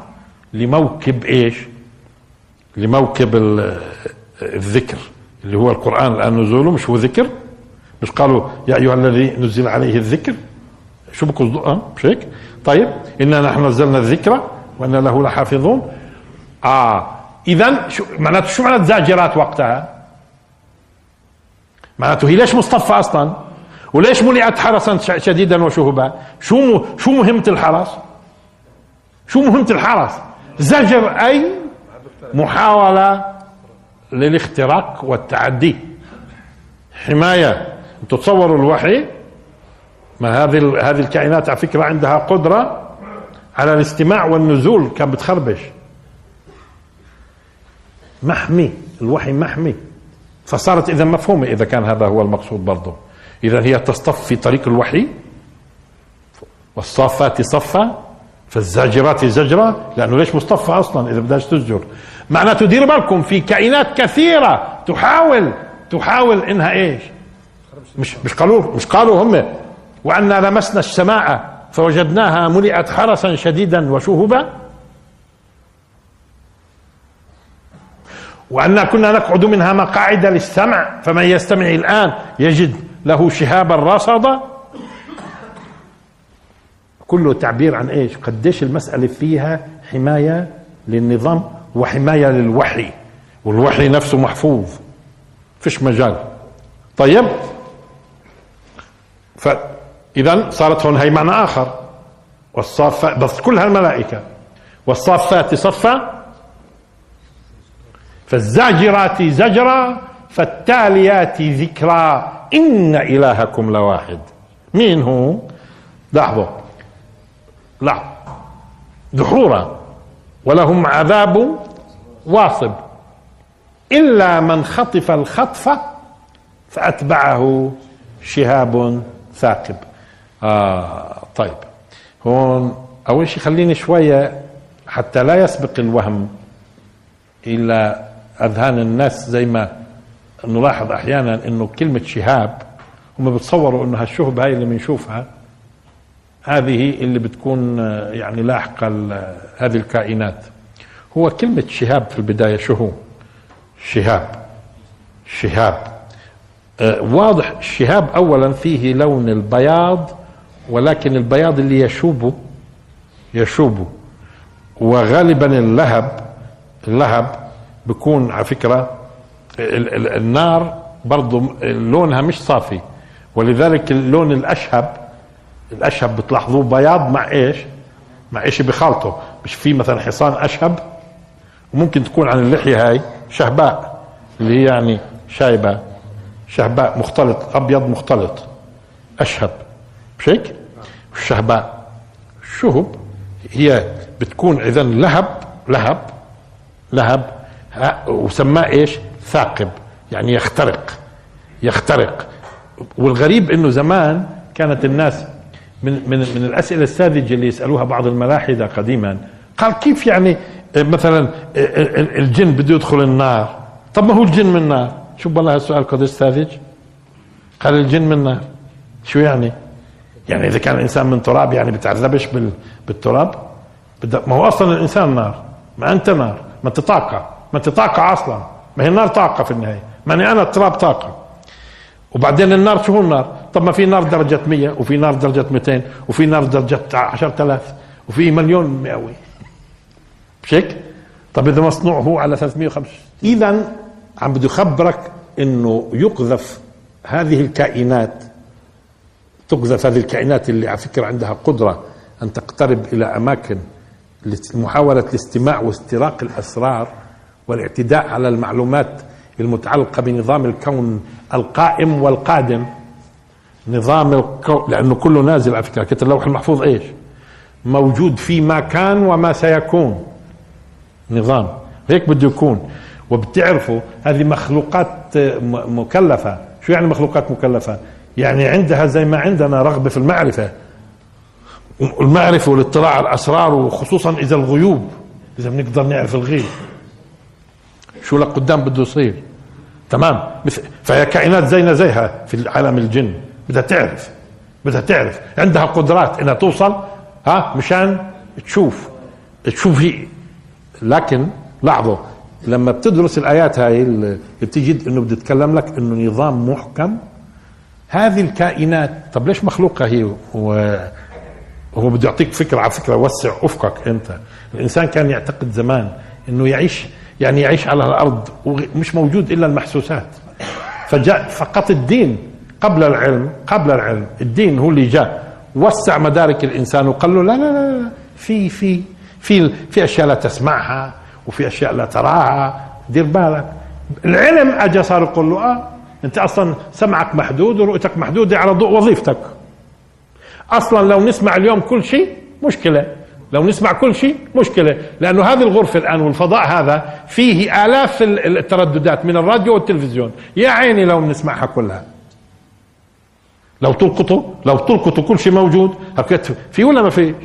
لموكب إيش؟ لموكب ال- الذكر اللي هو القرآن الآن نزوله مش هو ذكر؟ مش قالوا يا أيها الذي نزل عليه الذكر شو بقصدوا أه مش هيك؟ طيب إنا نحن نزلنا الذكر وإنا له لحافظون آه اذا شو معناته شو معنات زاجرات وقتها؟ معناته هي ليش مصطفى أصلا؟ وليش ملئت حرسا شديدا وشهبا؟ شو م- شو مهمة الحرس؟ شو مهمة الحرس؟ زجر أي محاولة للاختراق والتعدي حماية أنتم تصوروا الوحي ما هذه هذه الكائنات على فكرة عندها قدرة على الاستماع والنزول كان بتخربش محمي الوحي محمي. فصارت اذا مفهومة إذا كان هذا هو المقصود برضه اذا هي تصطف في طريق الوحي والصافات صفا فالزاجرات زجرة لأنه ليش مصطفى أصلا؟ إذا بدهاش تزجر. معناته دير بالكم في كائنات كثيرة تحاول تحاول إنها إيش؟ مش مش قالوا مش قالوا هم. وأنا لمسنا السماء فوجدناها ملئت حرسا شديدا وشهبا. وأنا كنا نقعد منها مقاعد للسمع فمن يستمع الآن يجد له شهابا رصدا. كله تعبير عن إيش؟ قديش المسألة فيها حماية للنظام وحماية للوحي والوحي نفسه محفوظ فيش مجال. طيب؟ فإذا صارت هون هي معنى آخر. والصافات بس كلها الملائكة. والصافات صفا فالزاجرات زجرا فالتاليات ذكرى إن إلهكم لواحد. مين هو؟ لاحظوا لا. دحورا. ولهم عذاب واصب. إلا من خطف الخطفة فأتبعه شهاب ثاقب. آه طيب. هون أول شيء خليني شوية حتى لا يسبق الوهم إلى أذهان الناس زي ما نلاحظ أحيانا أنه كلمة شهاب هم بتصوروا أنه هالشهب هاي اللي بنشوفها هذه اللي بتكون يعني لاحقة هذه الكائنات. هو كلمة شهاب في البداية شو هو؟ شهاب. شهاب. آه واضح الشهاب أولا فيه لون البياض ولكن البياض اللي يشوبه يشوبه. وغالبا اللهب اللهب بيكون على فكرة النار برضو لونها مش صافي. ولذلك اللون الأشهب الأشهب بتلاحظوه بياض مع إيش؟ مع إيش بخالطه مش في مثلا حصان أشهب؟ وممكن تكون عن اللحية هاي شهباء اللي هي يعني شايبة. شهباء مختلط أبيض مختلط. أشهب. مش هيك؟ الشهباء. الشهب هي بتكون اذا لهب لهب لهب وسماه إيش؟ ثاقب يعني يخترق يخترق. والغريب إنه زمان كانت الناس من من من الأسئلة الساذجة اللي يسألوها بعض الملاحدة قديما. قال كيف يعني آه، مثلا آه، آه، الجن بده يدخل النار؟ طب ما هو الجن من النار؟ شو بالله هالسؤال قديش ساذج؟ قال الجن من النار. شو يعني؟ يعني إذا كان الإنسان من تراب يعني بتعذبش بالتراب؟ ما هو أصلا الإنسان نار ما أنت نار ما أنت طاقة. ما انت طاقة أصلا. ما هي النار طاقة في النهاية. ماني أنا التراب طاقة. وبعدين النار شو هو النار؟ طب ما في نار درجة 100 وفي نار درجة 200 وفي نار درجة 10000 وفي مليون مئوي. مش هيك؟ طب إذا مصنوع هو على 350 اذا عم بده يخبرك إنه يقذف هذه الكائنات تقذف هذه الكائنات اللي على فكرة عندها قدرة أن تقترب إلى أماكن لمحاوله الاستماع واستراق الأسرار. والاعتداء على المعلومات المتعلقة بنظام الكون القائم والقادم. نظام الكون لأنه كله نازل على فكرة كتاب اللوح المحفوظ إيش؟ موجود في ما كان وما سيكون. نظام هيك بده يكون. وبتعرفوا هذه مخلوقات مكلفة. شو يعني مخلوقات مكلفة؟ يعني عندها زي ما عندنا رغبة في المعرفة. المعرفة والاطلاع على الأسرار وخصوصا إذا الغيوب إذا بنقدر نعرف الغيب. شو لقدام بده يصير. تمام؟ فهي كائنات زينا زيها في عالم الجن. بدها تعرف. بدها تعرف. عندها قدرات إنها توصل ها مشان تشوف. تشوف هي. لكن لاحظوا لما بتدرس الآيات هاي بتجد إنه بده يتكلم لك إنه نظام محكم. هذه الكائنات طب ليش مخلوقة هي؟ هو هو بده يعطيك فكرة على فكرة وسع أفقك أنت. الإنسان كان يعتقد زمان إنه يعيش يعني يعيش على الأرض ومش موجود إلا المحسوسات. فجاء فقط الدين قبل العلم قبل العلم. الدين هو اللي جاء. وسع مدارك الإنسان وقال له لا لا لا, لا في في في في أشياء لا تسمعها وفي أشياء لا تراها. دير بالك. العلم اجى صار يقول له آه أنت أصلا سمعك محدود ورؤيتك محدودة على ضوء وظيفتك. أصلا لو نسمع اليوم كل شيء مشكلة. لو نسمع كل شيء مشكلة. لأنه هذه الغرفة الآن والفضاء هذا فيه آلاف الترددات من الراديو والتلفزيون. يا عيني لو نسمعها كلها. لو تلقطوا لو تلقطوا كل شيء موجود في ولا ما فيش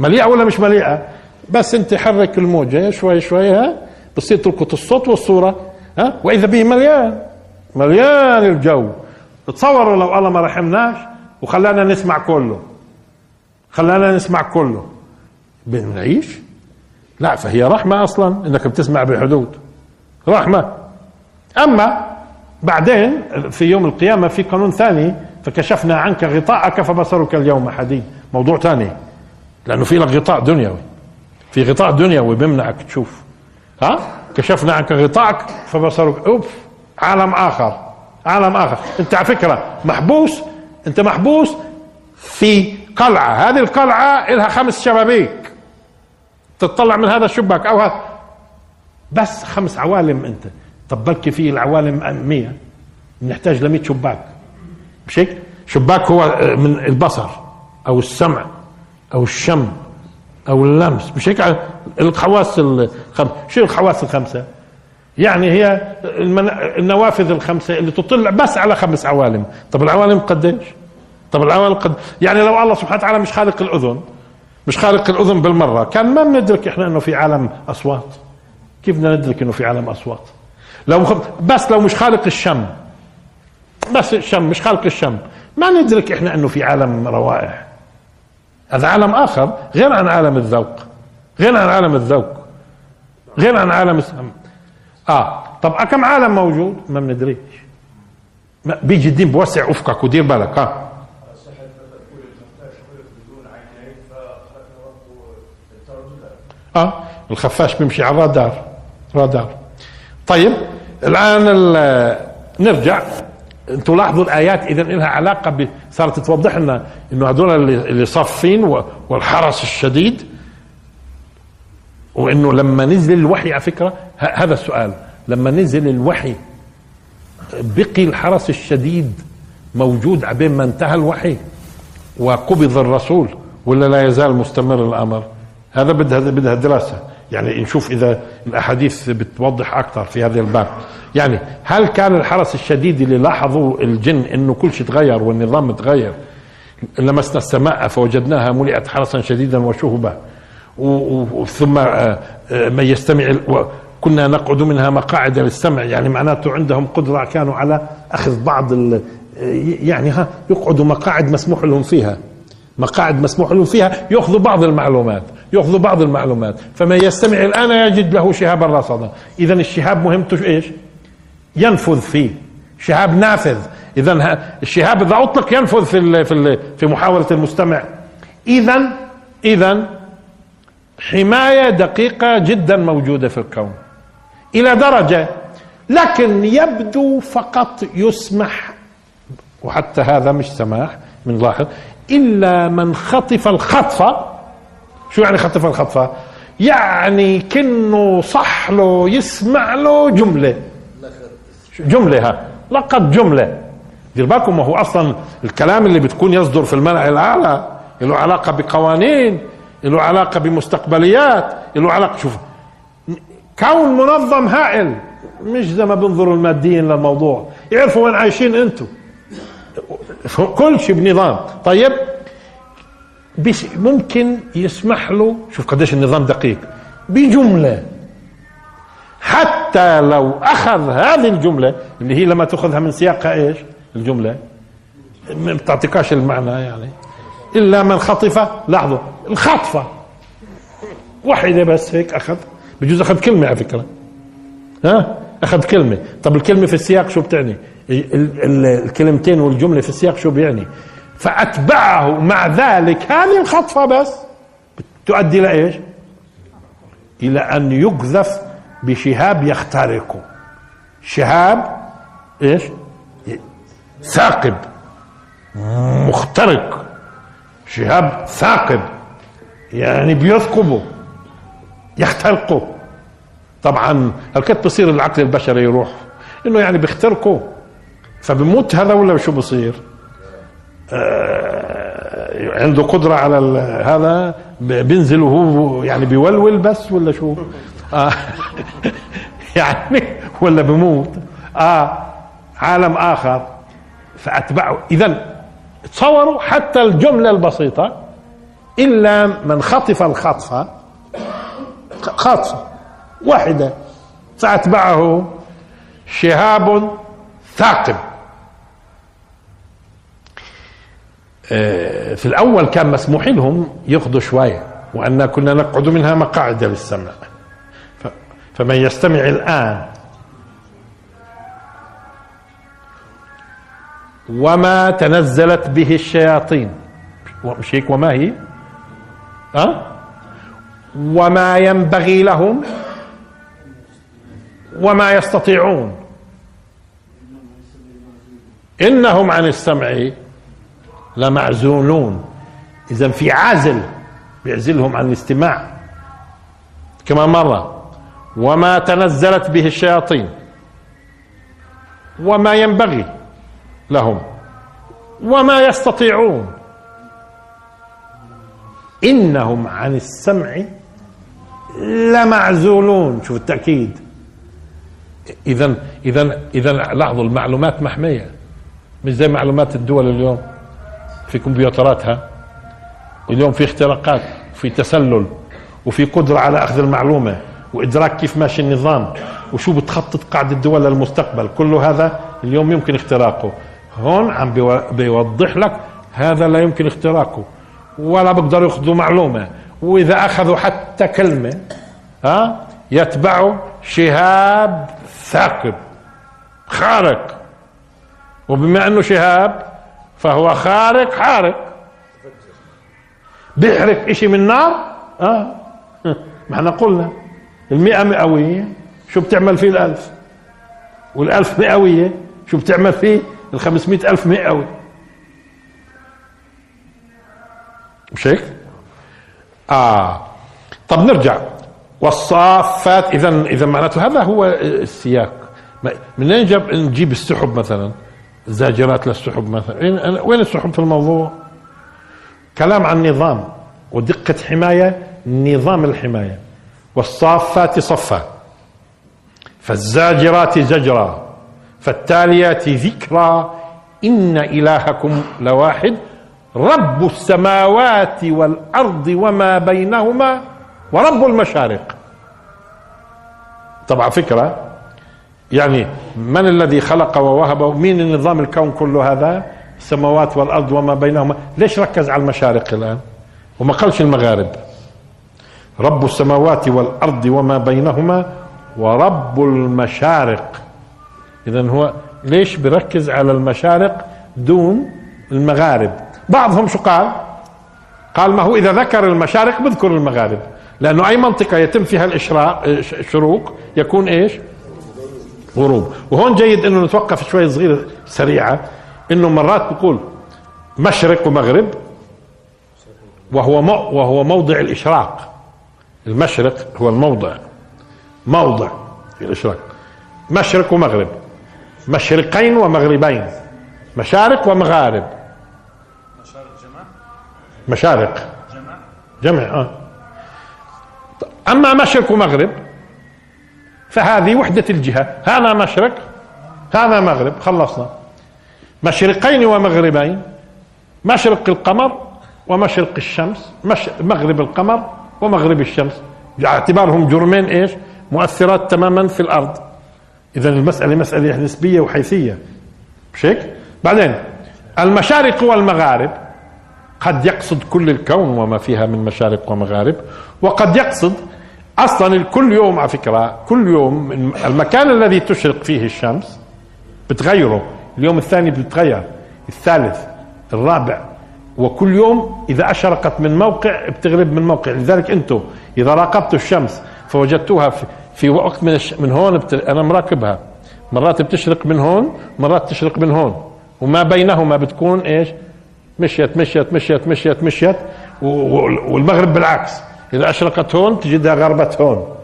مليئة ولا مش مليئة؟ بس انت حرك الموجة شوي شوي ها؟ بصير تلقط الصوت والصورة ها؟ وإذا به مليان مليان الجو. تصوروا لو الله ما رحمناش وخلانا نسمع كله. خلانا نسمع كله. بنعيش لا فهي رحمة أصلا إنك بتسمع بحدود. رحمة. أما بعدين في يوم القيامة في قانون ثاني فكشفنا عنك غطاءك فبصرك اليوم حديد. موضوع ثاني لأنه في لك غطاء دنيوي. في غطاء دنيوي بيمنعك تشوف. ها؟ كشفنا عنك غطاءك فبصرك. اوف عالم آخر. عالم آخر. أنت على فكرة محبوس. أنت محبوس في قلعة هذه القلعة لها خمس شبابيك. تطلع من هذا الشباك أو هذا. بس خمس عوالم أنت. طب بلكي في العوالم مية. نحتاج ل شباك. مش هيك؟ شباك هو من البصر أو السمع أو الشم أو اللمس. مش هيك الحواس الخمسة شو الحواس الخمسة؟ يعني هي النوافذ الخمسة اللي تطلع بس على خمس عوالم. طب العوالم قديش؟ طب العوالم قد يعني لو الله سبحانه وتعالى مش خالق الأذن مش خالق الأذن بالمرة كان ما بندرك إحنا إنه في عالم أصوات؟ كيف بدنا ندرك إنه في عالم أصوات؟ لو خ... بس لو مش خالق الشم بس الشم مش خالق الشم ما ندرك إحنا إنه في عالم روائح. هذا عالم آخر غير عن عالم الذوق غير عن عالم الذوق غير عن عالم السم آه طب كم عالم موجود؟ ما بندريش. بيجي الدين بوسع أفقك ودير بالك ها آه الخفاش بيمشي على الرادار رادار. طيب الآن نرجع. أنتم لاحظوا الآيات اذا لها علاقة ب... صارت توضح لنا إنه هذول اللي صافين والحرس الشديد وإنه لما نزل الوحي على فكرة هذا السؤال. لما نزل الوحي بقي الحرس الشديد موجود عبين ما انتهى الوحي وقبض الرسول ولا لا يزال مستمر الأمر؟ هذا بدها بدها دراسة. يعني نشوف إذا الأحاديث بتوضح أكثر في هذا الباب. يعني هل كان الحرس الشديد اللي لاحظوا الجن إنه كل شيء تغير والنظام تغير؟ لمسنا السماء فوجدناها ملئت حرسا شديدا وشهبا ثم آه، آه، من يستمع كنا نقعد منها مقاعد للسمع. يعني معناته عندهم قدرة كانوا على أخذ بعض يعني ها يقعدوا مقاعد مسموح لهم فيها. مقاعد مسموح لهم فيها يأخذوا بعض المعلومات. يأخذوا بعض المعلومات. فمن يستمع الآن يجد له شهابا رصدا إذا الشهاب مهمته إيش؟ ينفذ فيه. شهاب نافذ. إذا الشهاب إذا أطلق ينفذ في في في محاولة المستمع. إذا إذا حماية دقيقة جدا موجودة في الكون. إلى درجة. لكن يبدو فقط يسمح وحتى هذا مش سماح من لاحظ إلا من خطف الخطفة شو يعني خطف الخطفة؟ يعني كنه صح له يسمع له جملة. جملة ها لقد جملة. دير بالكم ما هو أصلا الكلام اللي بتكون يصدر في الملأ الأعلى له علاقة بقوانين له علاقة بمستقبليات له علاقة شوف كون منظم هائل مش زي ما بنظروا الماديين للموضوع. يعرفوا وين عايشين أنتم كل شيء بنظام. طيب ممكن يسمح له شوف قديش النظام دقيق بجملة. حتى لو أخذ هذه الجملة اللي هي لما تأخذها من سياقها إيش؟ الجملة. ما بتعطيكاش المعنى يعني. إلا من خطف لاحظوا الخطفة واحدة بس هيك أخذ بجوز أخذ كلمة على فكرة. ها؟ أخذ كلمة. طب الكلمة في السياق شو بتعني؟ الكلمتين والجملة في السياق شو بيعني؟ فأتبعه مع ذلك. هذه الخطفة بس. تؤدي إلى إيش؟ إلى أن يقذف بشهاب يخترقه. شهاب إيش؟ ثاقب. مخترق. شهاب ثاقب. يعني بيثقبه. يخترقه. طبعا هل كانت بصير العقل البشري يروح؟ إنه يعني بيخترقه. فبموت هذا ولا شو بصير؟ عنده قدرة على هذا بينزل وهو يعني بيولول بس ولا شو؟ آه يعني ولا بموت. آه عالم آخر. فأتبعه. اذا تصوروا حتى الجملة البسيطة إلا من خطف الخطفة خطفة واحدة فأتبعه شهاب ثاقب آه، في الأول كان مسموح لهم ياخذوا شوية وأن كنا نقعد منها مقاعد للسمع فمن يستمع الآن وما تنزلت به الشياطين. مش هيك؟ وما هي؟ أه؟ وما ينبغي لهم وما يستطيعون. إنهم عن السمع لمعزولون اذا في عازل بيعزلهم عن الاستماع. كما مره وما تنزلت به الشياطين وما ينبغي لهم وما يستطيعون. إنهم عن السمع لمعزولون. شوف التأكيد. اذا اذا اذا لاحظوا المعلومات محمية مش زي معلومات الدول اليوم. في كمبيوتراتها. اليوم في اختراقات وفي تسلل وفي قدرة على أخذ المعلومة وإدراك كيف ماشي النظام وشو بتخطط قاعدة الدول للمستقبل. كل هذا اليوم يمكن اختراقه. هون عم بيوضح لك هذا لا يمكن اختراقه. ولا بيقدروا يأخذوا معلومة. وإذا أخذوا حتى كلمة ها يتبعوا شهاب ثاقب خارق. وبما أنه شهاب فهو خارق حارق بيحرق إشي من نار آه. ما إحنا قلنا. المئة مئوية شو بتعمل فيه الألف؟ والألف مئوية شو بتعمل فيه؟ الخمسمائة ألف مئوي. مش هيك؟ آه. طب نرجع. والصافات إذا إذا معناته هذا هو السياق. من أين نجيب السحب مثلا؟ زاجرات للسحب مثلا. وين السحب في الموضوع؟ كلام عن نظام ودقة حماية نظام الحماية. والصافات صفا. فالزاجرات زجرا. فالتاليات ذكرى إن إلهكم لواحد. رب السماوات والأرض وما بينهما. ورب المشارق. طبعا فكرة. يعني من الذي خلق ووهب؟ مين النظام الكون كله هذا؟ السماوات والأرض وما بينهما. ليش ركز على المشارق الآن؟ وما قالش المغارب. رب السماوات والأرض وما بينهما ورب المشارق. اذا هو ليش بركز على المشارق دون المغارب؟ بعضهم شو قال؟ قال ما هو إذا ذكر المشارق بذكر المغارب. لأنه أي منطقة يتم فيها الإشراق الشروق يكون إيش؟ غروب. وهون جيد إنه نتوقف شوي صغيرة سريعة. إنه مرات بقول مشرق ومغرب وهو مو وهو موضع الإشراق. المشرق هو الموضع موضع الإشراق. مشرق ومغرب مشرقين ومغربين مشارق ومغارب. مشارق جمع؟ مشارق جمع. جمع آه. أما مشرق ومغرب فهذه وحدة الجهة. هذا مشرق هذا مغرب. خلصنا. مشرقين ومغربين. مشرق القمر ومشرق الشمس. مش مغرب القمر ومغرب الشمس. باعتبارهم جرمين إيش؟ مؤثرات تماما في الأرض. اذا المسألة مسألة نسبية وحيثية. مش هيك؟ بعدين المشارق والمغارب. قد يقصد كل الكون وما فيها من مشارق ومغارب. وقد يقصد أصلا كل يوم على فكرة كل يوم المكان الذي تشرق فيه الشمس بتغيره. اليوم الثاني بتغير الثالث الرابع. وكل يوم إذا أشرقت من موقع بتغرب من موقع. لذلك أنتم إذا راقبتوا الشمس فوجدتوها في, وقت من الش... من هون بت... أنا مراقبها. مرات بتشرق من هون مرات تشرق من هون. وما بينهما بتكون إيش؟ مشيت مشيت مشيت مشيت مشيت والمغرب بالعكس. إذا أشرقت هون تجدها غربت هون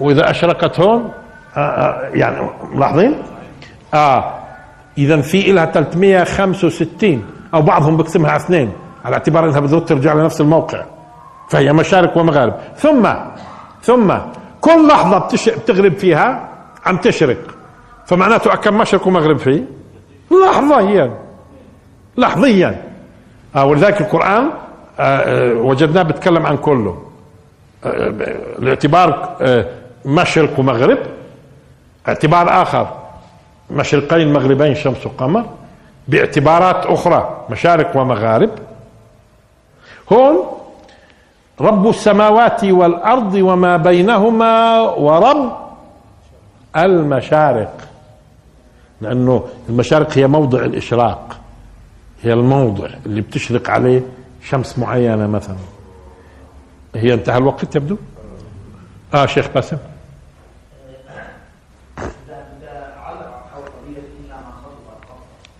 وإذا أشرقت هون آه آه يعني ملاحظين؟ آه إذا في إلها 365 أو بعضهم بقسمها على اثنين على اعتبار أنها بدها ترجع لنفس الموقع فهي مشارق ومغارب ثم ثم كل لحظة. بتغرب فيها عم تشرق فمعناته كم مشرق ومغرب فيه؟ لحظة هي لحظيا آه ولذلك القرآن آه آه وجدناه بيتكلم عن كله الاعتبار آه مشرق ومغرب. اعتبار آخر مشرقين مغربين شمس وقمر. باعتبارات أخرى مشارق ومغارب. هون رب السماوات والأرض وما بينهما ورب المشارق. لأنه المشارق هي موضع الإشراق هي الموضع اللي بتشرق عليه شمس معينة مثلا. هي انتهى الوقت تبدو؟ آه شيخ باسم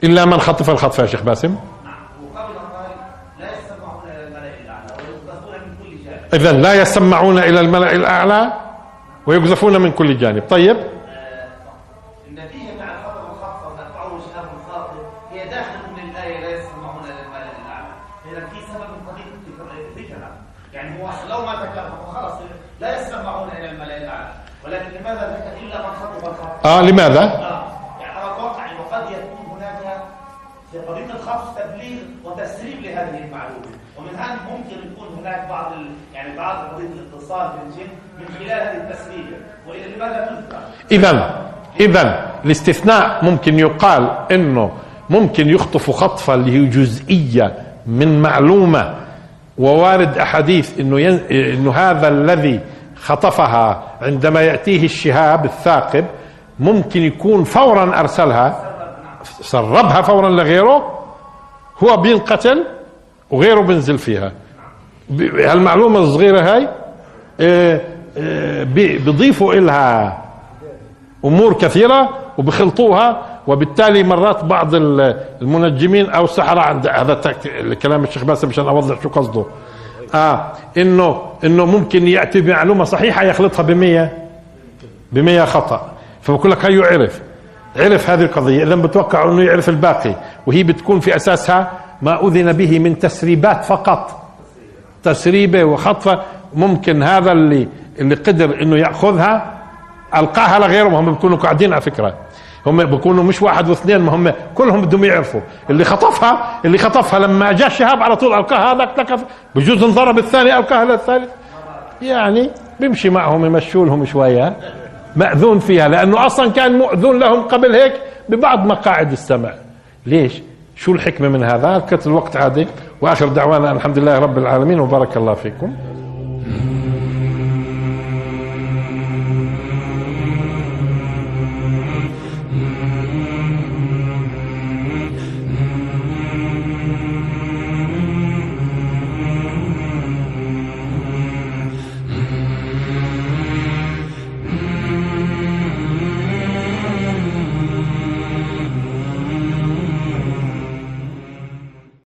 إلا من خطف الخطف يا شيخ باسم إذا لا يسمعون إلى الملأ الأعلى ويقذفون من كل جانب. طيب النتيجة مع الخطر والخطف ونتبعه شهاب الخاطر هي داخل من الآية لا يسمعون إلى الملأ الأعلى إذا في سبب قضية ذكرها يعني هو لو ما ذكره خلاص لا يسمعون إلى الملأ الأعلى ولكن لماذا ذكر إلا من آه لماذا؟ آه يعني أنا أتوقع أنه قد يكون هناك في قضية الخطف تبليغ وتسريب لهذه المعلومة ومن هذا ممكن يكون هناك بعض ال... يعني بعض قضية الاتصال بالجن من خلال هذه التسريبة وإلى لماذا تذكر؟ إذا إذا الاستثناء ممكن يقال إنه ممكن يخطف خطفة اللي هي جزئية من معلومة ووارد أحاديث إنه ين... إنه هذا الذي خطفها عندما يأتيه الشهاب الثاقب ممكن يكون فورا أرسلها سربها فورا لغيره هو بينقتل وغيره بينزل فيها. ب- هالمعلومة الصغيرة هاي آه، آه، بي- بيضيفوا إلها أمور كثيرة وبخلطوها وبالتالي مرات بعض ال- المنجمين أو السحرة عند هذا كلام الشيخ باسم عشان أوضح شو قصده. آه انه إنه ممكن يأتي بمعلومة صحيحة يخلطها ب100 ب100 خطأ. فبقول لك هيو عرف عرف هذه القضية. اذا بتوقع إنه يعرف الباقي. وهي بتكون في أساسها ما أذن به من تسريبات فقط. تسريبة وخطفة. ممكن هذا اللي اللي قدر إنه يأخذها ألقاها لغيرهم. هم بيكونوا قاعدين على فكرة. هم بيكونوا مش واحد واثنين. ما هم كلهم بدهم يعرفوا. اللي خطفها اللي خطفها لما جاء الشهاب على طول ألقاها هذاك لك بجوز انضرب الثاني ألقاها للثالث. يعني بيمشي معهم يمشوا لهم شوية. مأذون فيها لأنه أصلا كان مؤذون لهم قبل هيك ببعض مقاعد السمع ليش؟ شو الحكمة من هذا؟ كت الوقت عادي. وآخر دعوانا الحمد لله رب العالمين وبارك الله فيكم.